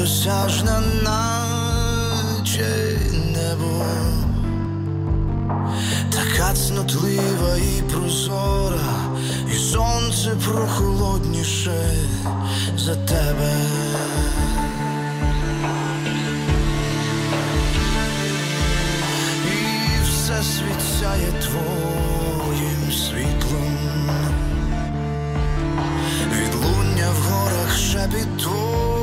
Недосяжна, наче небо, така цнотлива і прозора, і сонце прохолодніше за тебе. І все світяє твоїм світлом. Відлуння в горах шепіт твого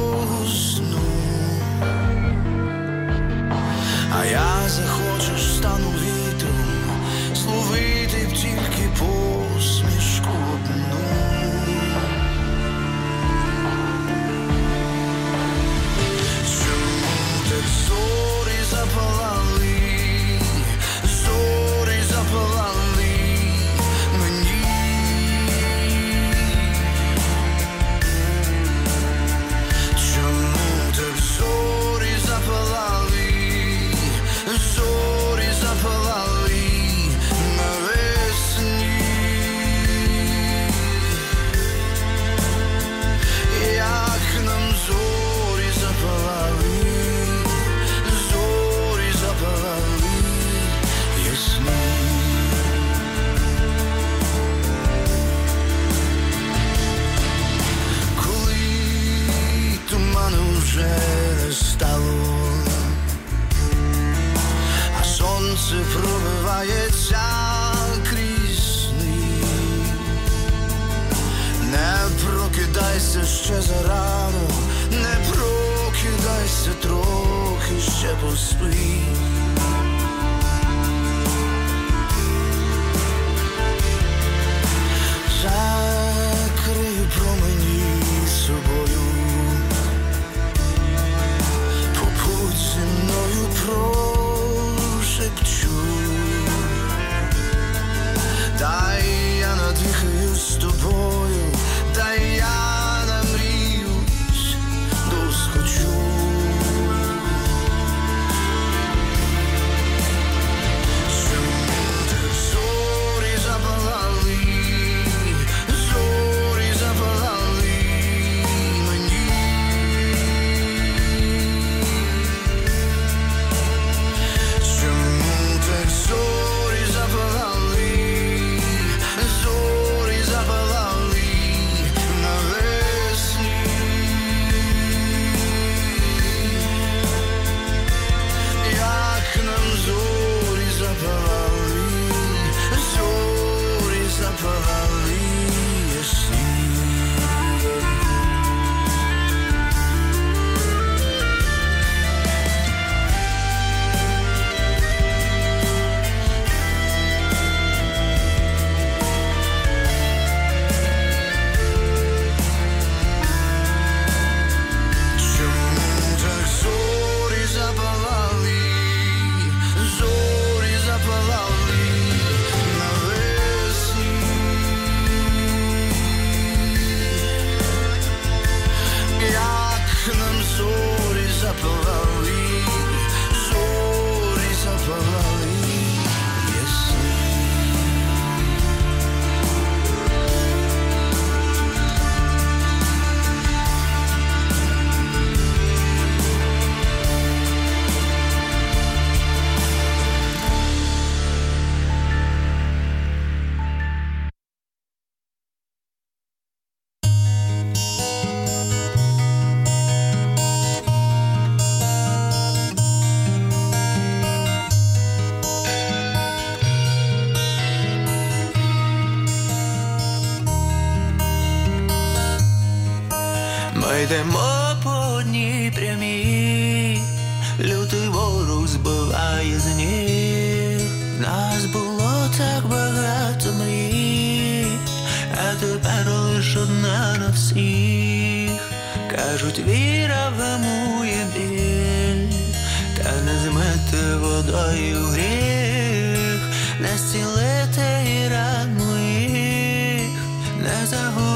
А я захочеш стану вітром, словити б тільки посмішку одну. омити водою гріх, не зцілити і ран моїх, не загубити.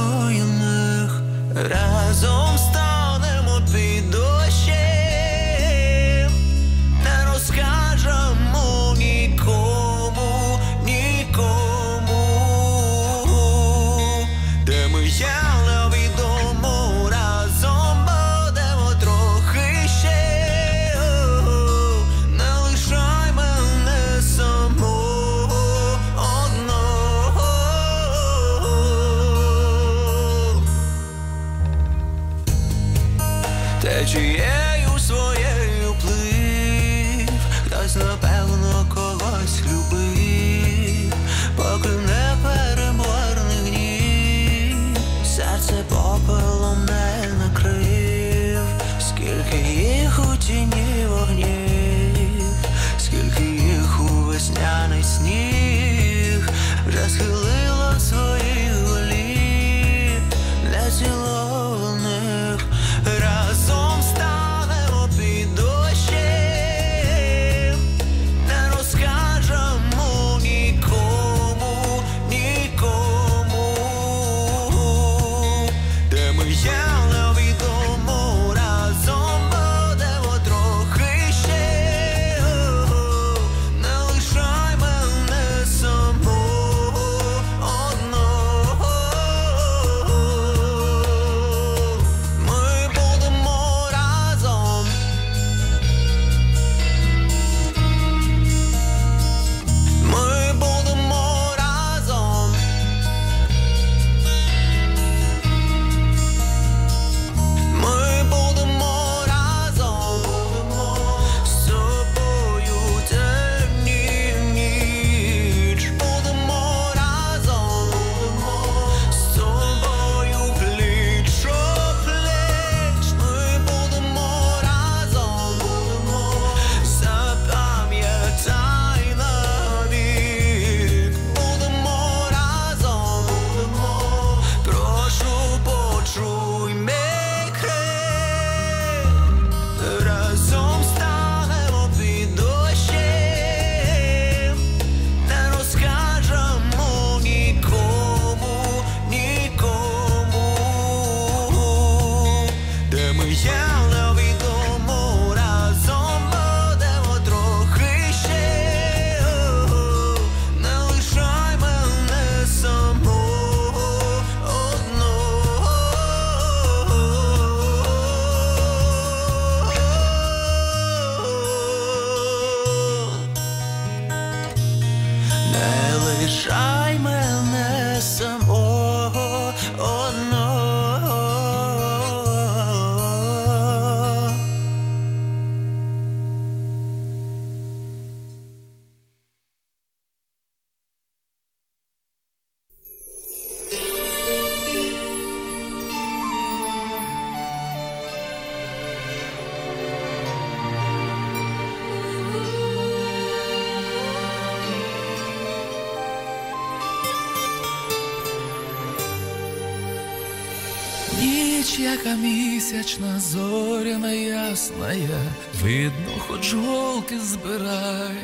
Ніч, місячна, зоряна ясная, видно, хоч голки збирай.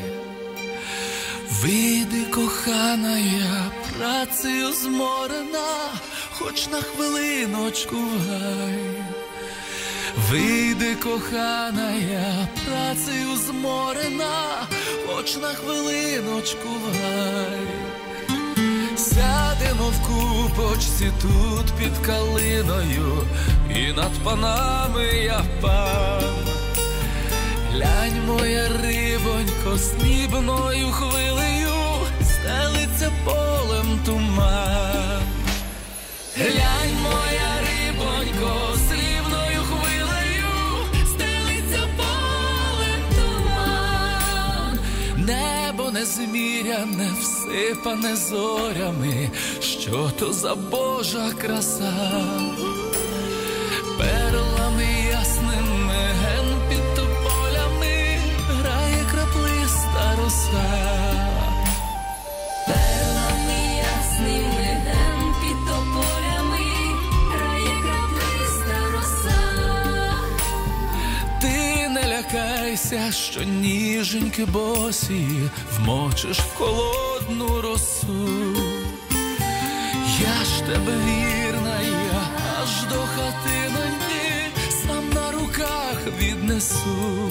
Вийди, кохана, я працею зморена, хоч на хвилиночку гай. Вийди, кохана, я працею зморена, хоч на хвилиночку гай. В купочці тут під калиною, і над панами я пан. Глянь, моя рибонько, снібною хвилею, стелиться полем туман. Глянь, моя рибонько, срібною хвилею, стелиться полем туман. Небо незміряне, всипане зорями, що то за Божа краса. Перлами ясними ген під тополями грає краплиста роса. Перлами ясними ген під тополями грає краплиста роса. Ти не лякайся, що ніженьки босі вмочиш в холодну росу. Я ж тебе вірна, я аж до хатиноньки сам на руках віднесу.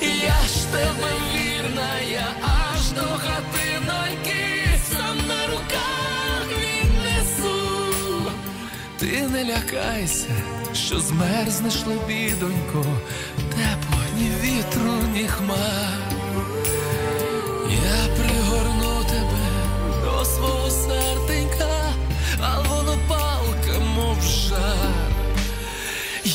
Я ж тебе вірна, я аж до хатиноньки сам на руках віднесу. Ти не лякайся, що змерзнеш лебідонько, тепло ні вітру, ні хмар. Я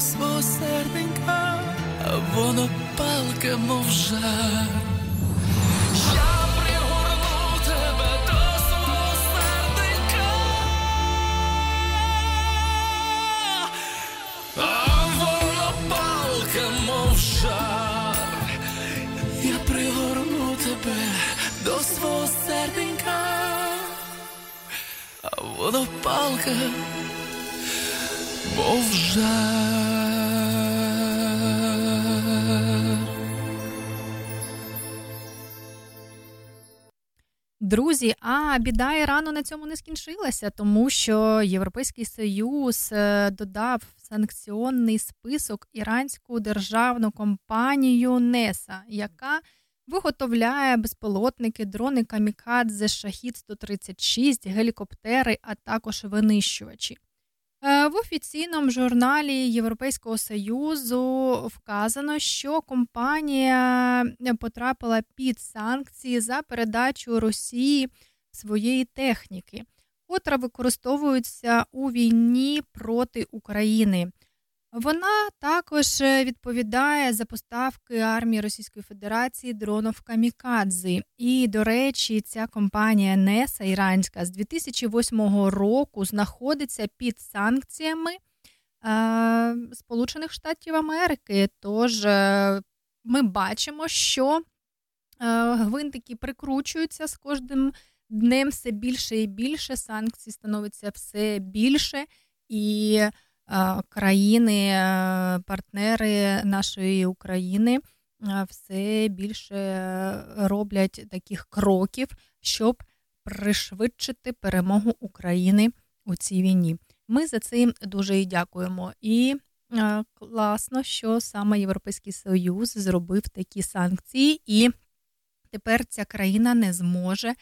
свого серденька, воно палка, мов. Я пригорну тебе до свого серденька, а воно палка, мов жар. Я пригорну тебе до свого серденька, а воно палка, мов жар. Друзі, а біда Ірану на цьому не скінчилася, тому що Європейський Союз е, додав санкціонний список іранську державну компанію НЕСА, яка виготовляє безпілотники, дрони камікадзе, шахід 136 гелікоптери, а також винищувачі. Е, В офіційному журналі Європейського Союзу вказано, що компанія потрапила під санкції за передачу Росії своєї техніки, котра використовується у війні проти України. Вона також відповідає за поставки армії Російської Федерації дронів камікадзе. І, до речі, ця компанія НЕСА іранська з 2008 року знаходиться під санкціями е, Сполучених Штатів Америки. Тож е, ми бачимо, що е, гвинтики прикручуються з кожним днем все більше і більше. Санкцій становиться все більше і е, країни, е, партнери нашої України е, все більше е, роблять таких кроків, щоб пришвидшити перемогу України у цій війні. Ми за це дуже і дякуємо. І класно, що саме Європейський Союз зробив такі санкції, і тепер ця країна не зможе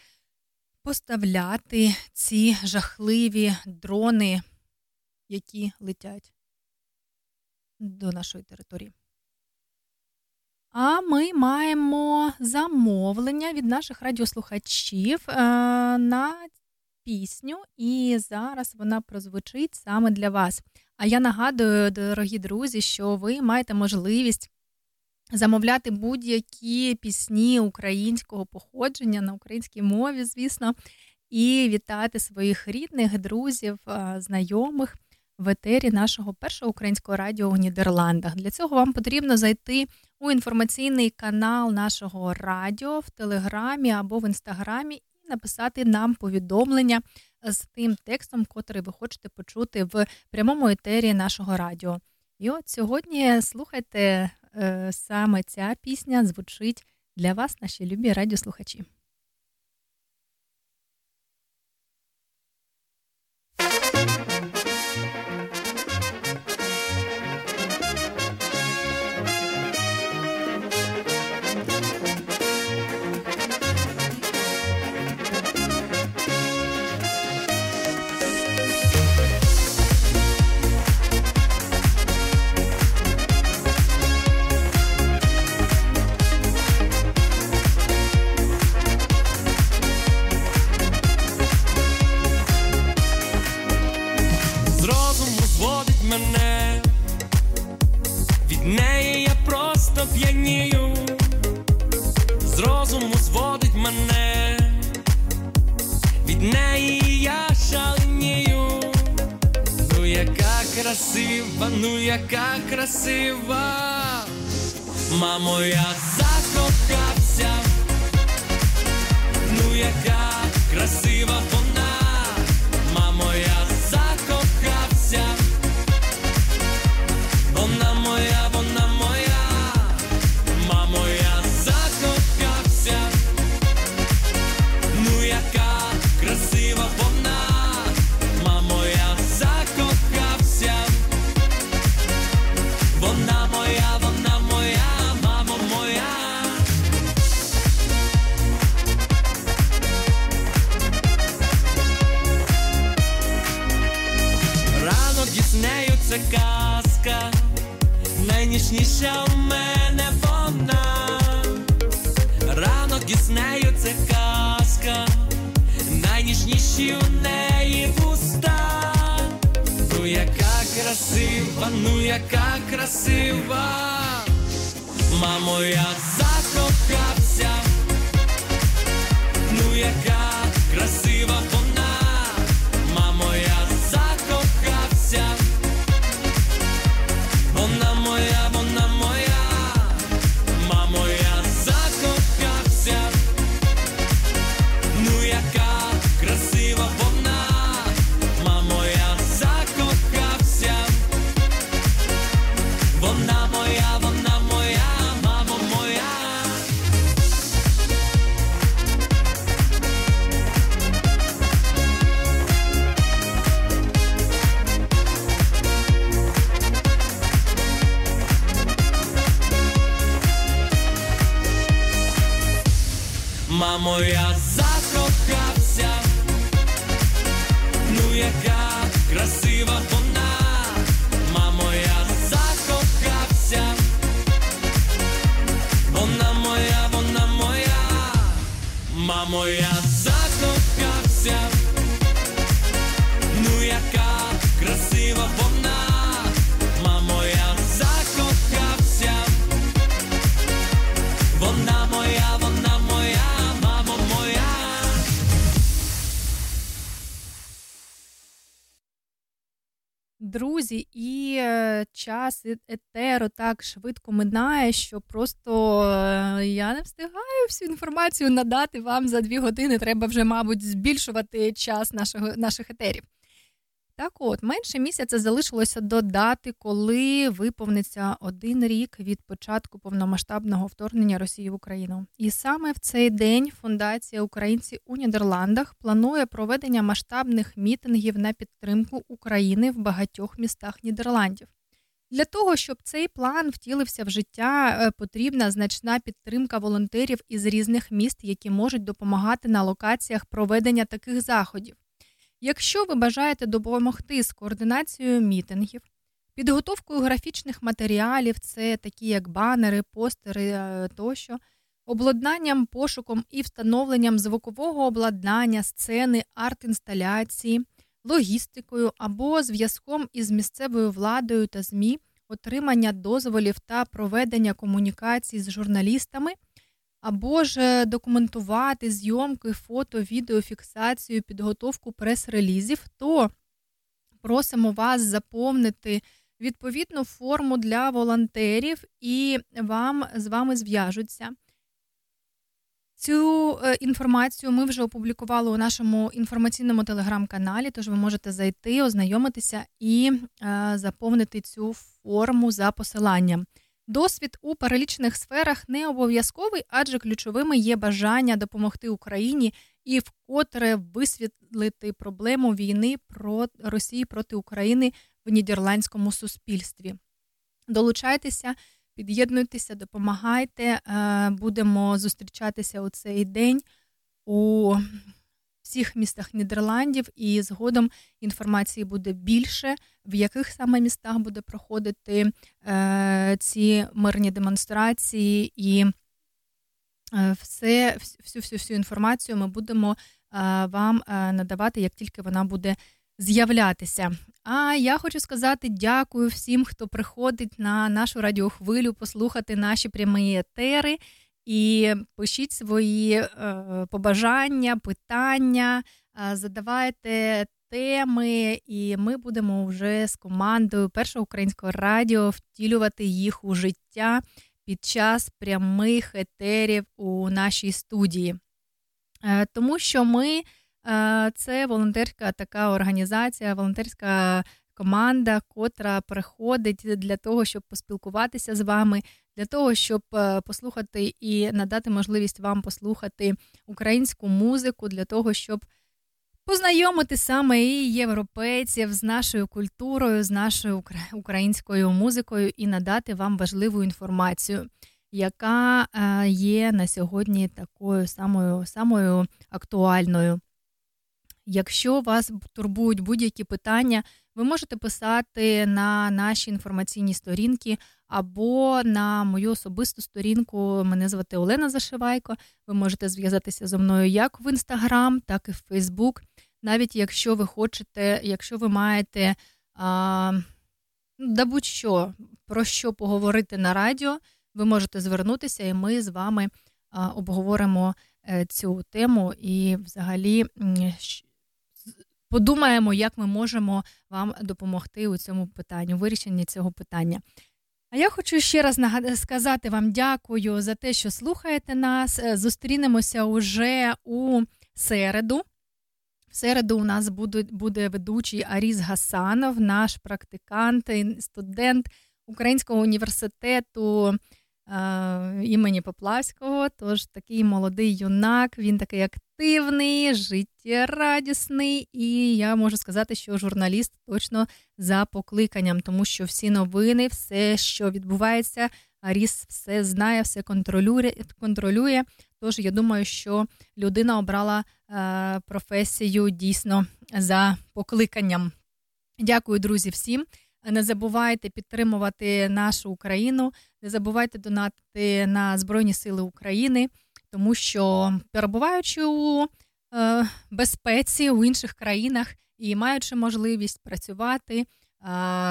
поставляти ці жахливі дрони, які летять до нашої території. А ми маємо замовлення від наших радіослухачів е, на пісню, і зараз вона прозвучить саме для вас. А я нагадую, дорогі друзі, що ви маєте можливість замовляти будь-які пісні українського походження на українській мові, звісно, і вітати своїх рідних, друзів, знайомих в етері нашого першого українського радіо у Нідерландах. Для цього вам потрібно зайти у інформаційний канал нашого радіо в Телеграмі або в Інстаграмі і написати нам повідомлення з тим текстом, котрий ви хочете почути в прямому етері нашого радіо. І от сьогодні слухайте е, саме ця пісня звучить для вас, наші любі радіослухачі. З розуму зводить мене, від неї я просто п'янію, з розуму зводить мене, від неї я шаленію. Ну яка красива, ну яка красива, мамо, я закохався, ну яка етеру так швидко минає, що просто е, я не встигаю всю інформацію надати вам за дві години. Треба вже, мабуть, збільшувати час нашого, наших етерів. Так от, менше місяця залишилося до дати, коли виповниться один рік від початку повномасштабного вторгнення Росії в Україну. І саме в цей день Фундація Українці у Нідерландах планує проведення масштабних мітингів на підтримку України в багатьох містах Нідерландів. Для того, щоб цей план втілився в життя, е, потрібна значна підтримка волонтерів із різних міст, які можуть допомагати на локаціях проведення таких заходів. Якщо ви бажаєте допомогти з координацією мітингів, підготовкою графічних матеріалів, це такі як банери, постери е, тощо, обладнанням, пошуком і встановленням звукового обладнання, сцени, арт-інсталяції, логістикою або зв'язком із місцевою владою та ЗМІ, отримання дозволів та проведення комунікацій з журналістами, або ж е, документувати зйомки, фото, відеофіксацію, підготовку прес-релізів, то просимо вас заповнити відповідну форму для волонтерів, і вам з вами зв'яжуться. Цю е, інформацію ми вже опублікували у нашому інформаційному телеграм-каналі, тож ви можете зайти, ознайомитися і е, заповнити цю форму за посиланням. Досвід у перелічених сферах не обов'язковий, адже ключовими є бажання допомогти Україні і вкотре висвітлити проблему війни про Росії проти України в нідерландському суспільстві. Долучайтеся, під'єднуйтеся, допомагайте. Е, Будемо зустрічатися у цей день у всіх містах Нідерландів, і згодом інформації буде більше, в яких саме містах буде проходити е, ці мирні демонстрації, і е, все, всю всю всю інформацію ми будемо вам надавати, як тільки вона буде з'являтися. А я хочу сказати дякую всім, хто приходить на нашу радіохвилю, послухати наші прямі етери. І пишіть свої е, побажання, питання, е, задавайте теми, і ми будемо вже з командою першого українського радіо втілювати їх у життя під час прямих етерів у нашій студії. Е, тому що ми це волонтерська така організація, волонтерська команда, котра приходить для того, щоб поспілкуватися з вами, для того, щоб е, послухати і надати можливість вам послухати українську музику, для того, щоб познайомити саме і європейців з нашою культурою, з нашою українською музикою і надати вам важливу інформацію, яка е, є на сьогодні такою самою, самою актуальною. Якщо вас турбують будь-які питання, ви можете писати на наші інформаційні сторінки або на мою особисту сторінку. Мене звати Олена Зашивайко. Ви можете зв'язатися зі мною як в інстаграм, так і в Фейсбук. Навіть якщо ви хочете, якщо ви маєте а, да будь-що про що поговорити на радіо, ви можете звернутися, і ми з вами а, обговоримо е, цю тему і взагалі подумаємо, як ми можемо вам допомогти у цьому питанні, вирішенні цього питання. А я хочу ще раз сказати вам дякую за те, що слухаєте нас. Е, Зустрінемося уже у середу. В середу у нас буде, буде ведучий Аріс Гасанов, наш практикант, студент Українського університету імені Поплавського. Тож такий молодий юнак, він такий активний, життєрадісний, і я можу сказати, що журналіст точно за покликанням, тому що всі новини, все, що відбувається, Аріс все знає, все контролює. контролює. Тож я думаю, що людина обрала е, професію дійсно за покликанням. Дякую, друзі, всім. Не забувайте підтримувати нашу Україну, не забувайте донатити на Збройні Сили України, тому що перебуваючи у е, безпеці у інших країнах і маючи можливість працювати, е,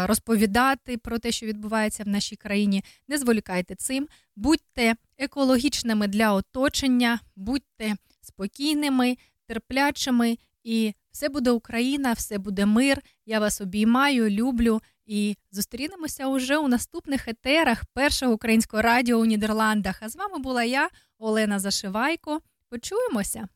розповідати про те, що відбувається в нашій країні, не зволікайте цим, будьте екологічними для оточення, будьте спокійними, терплячими, і все буде Україна, все буде мир. Я вас обіймаю, люблю. І зустрінемося уже у наступних етерах першого українського радіо у Нідерландах. А з вами була я, Олена Зашивайко. Почуємося.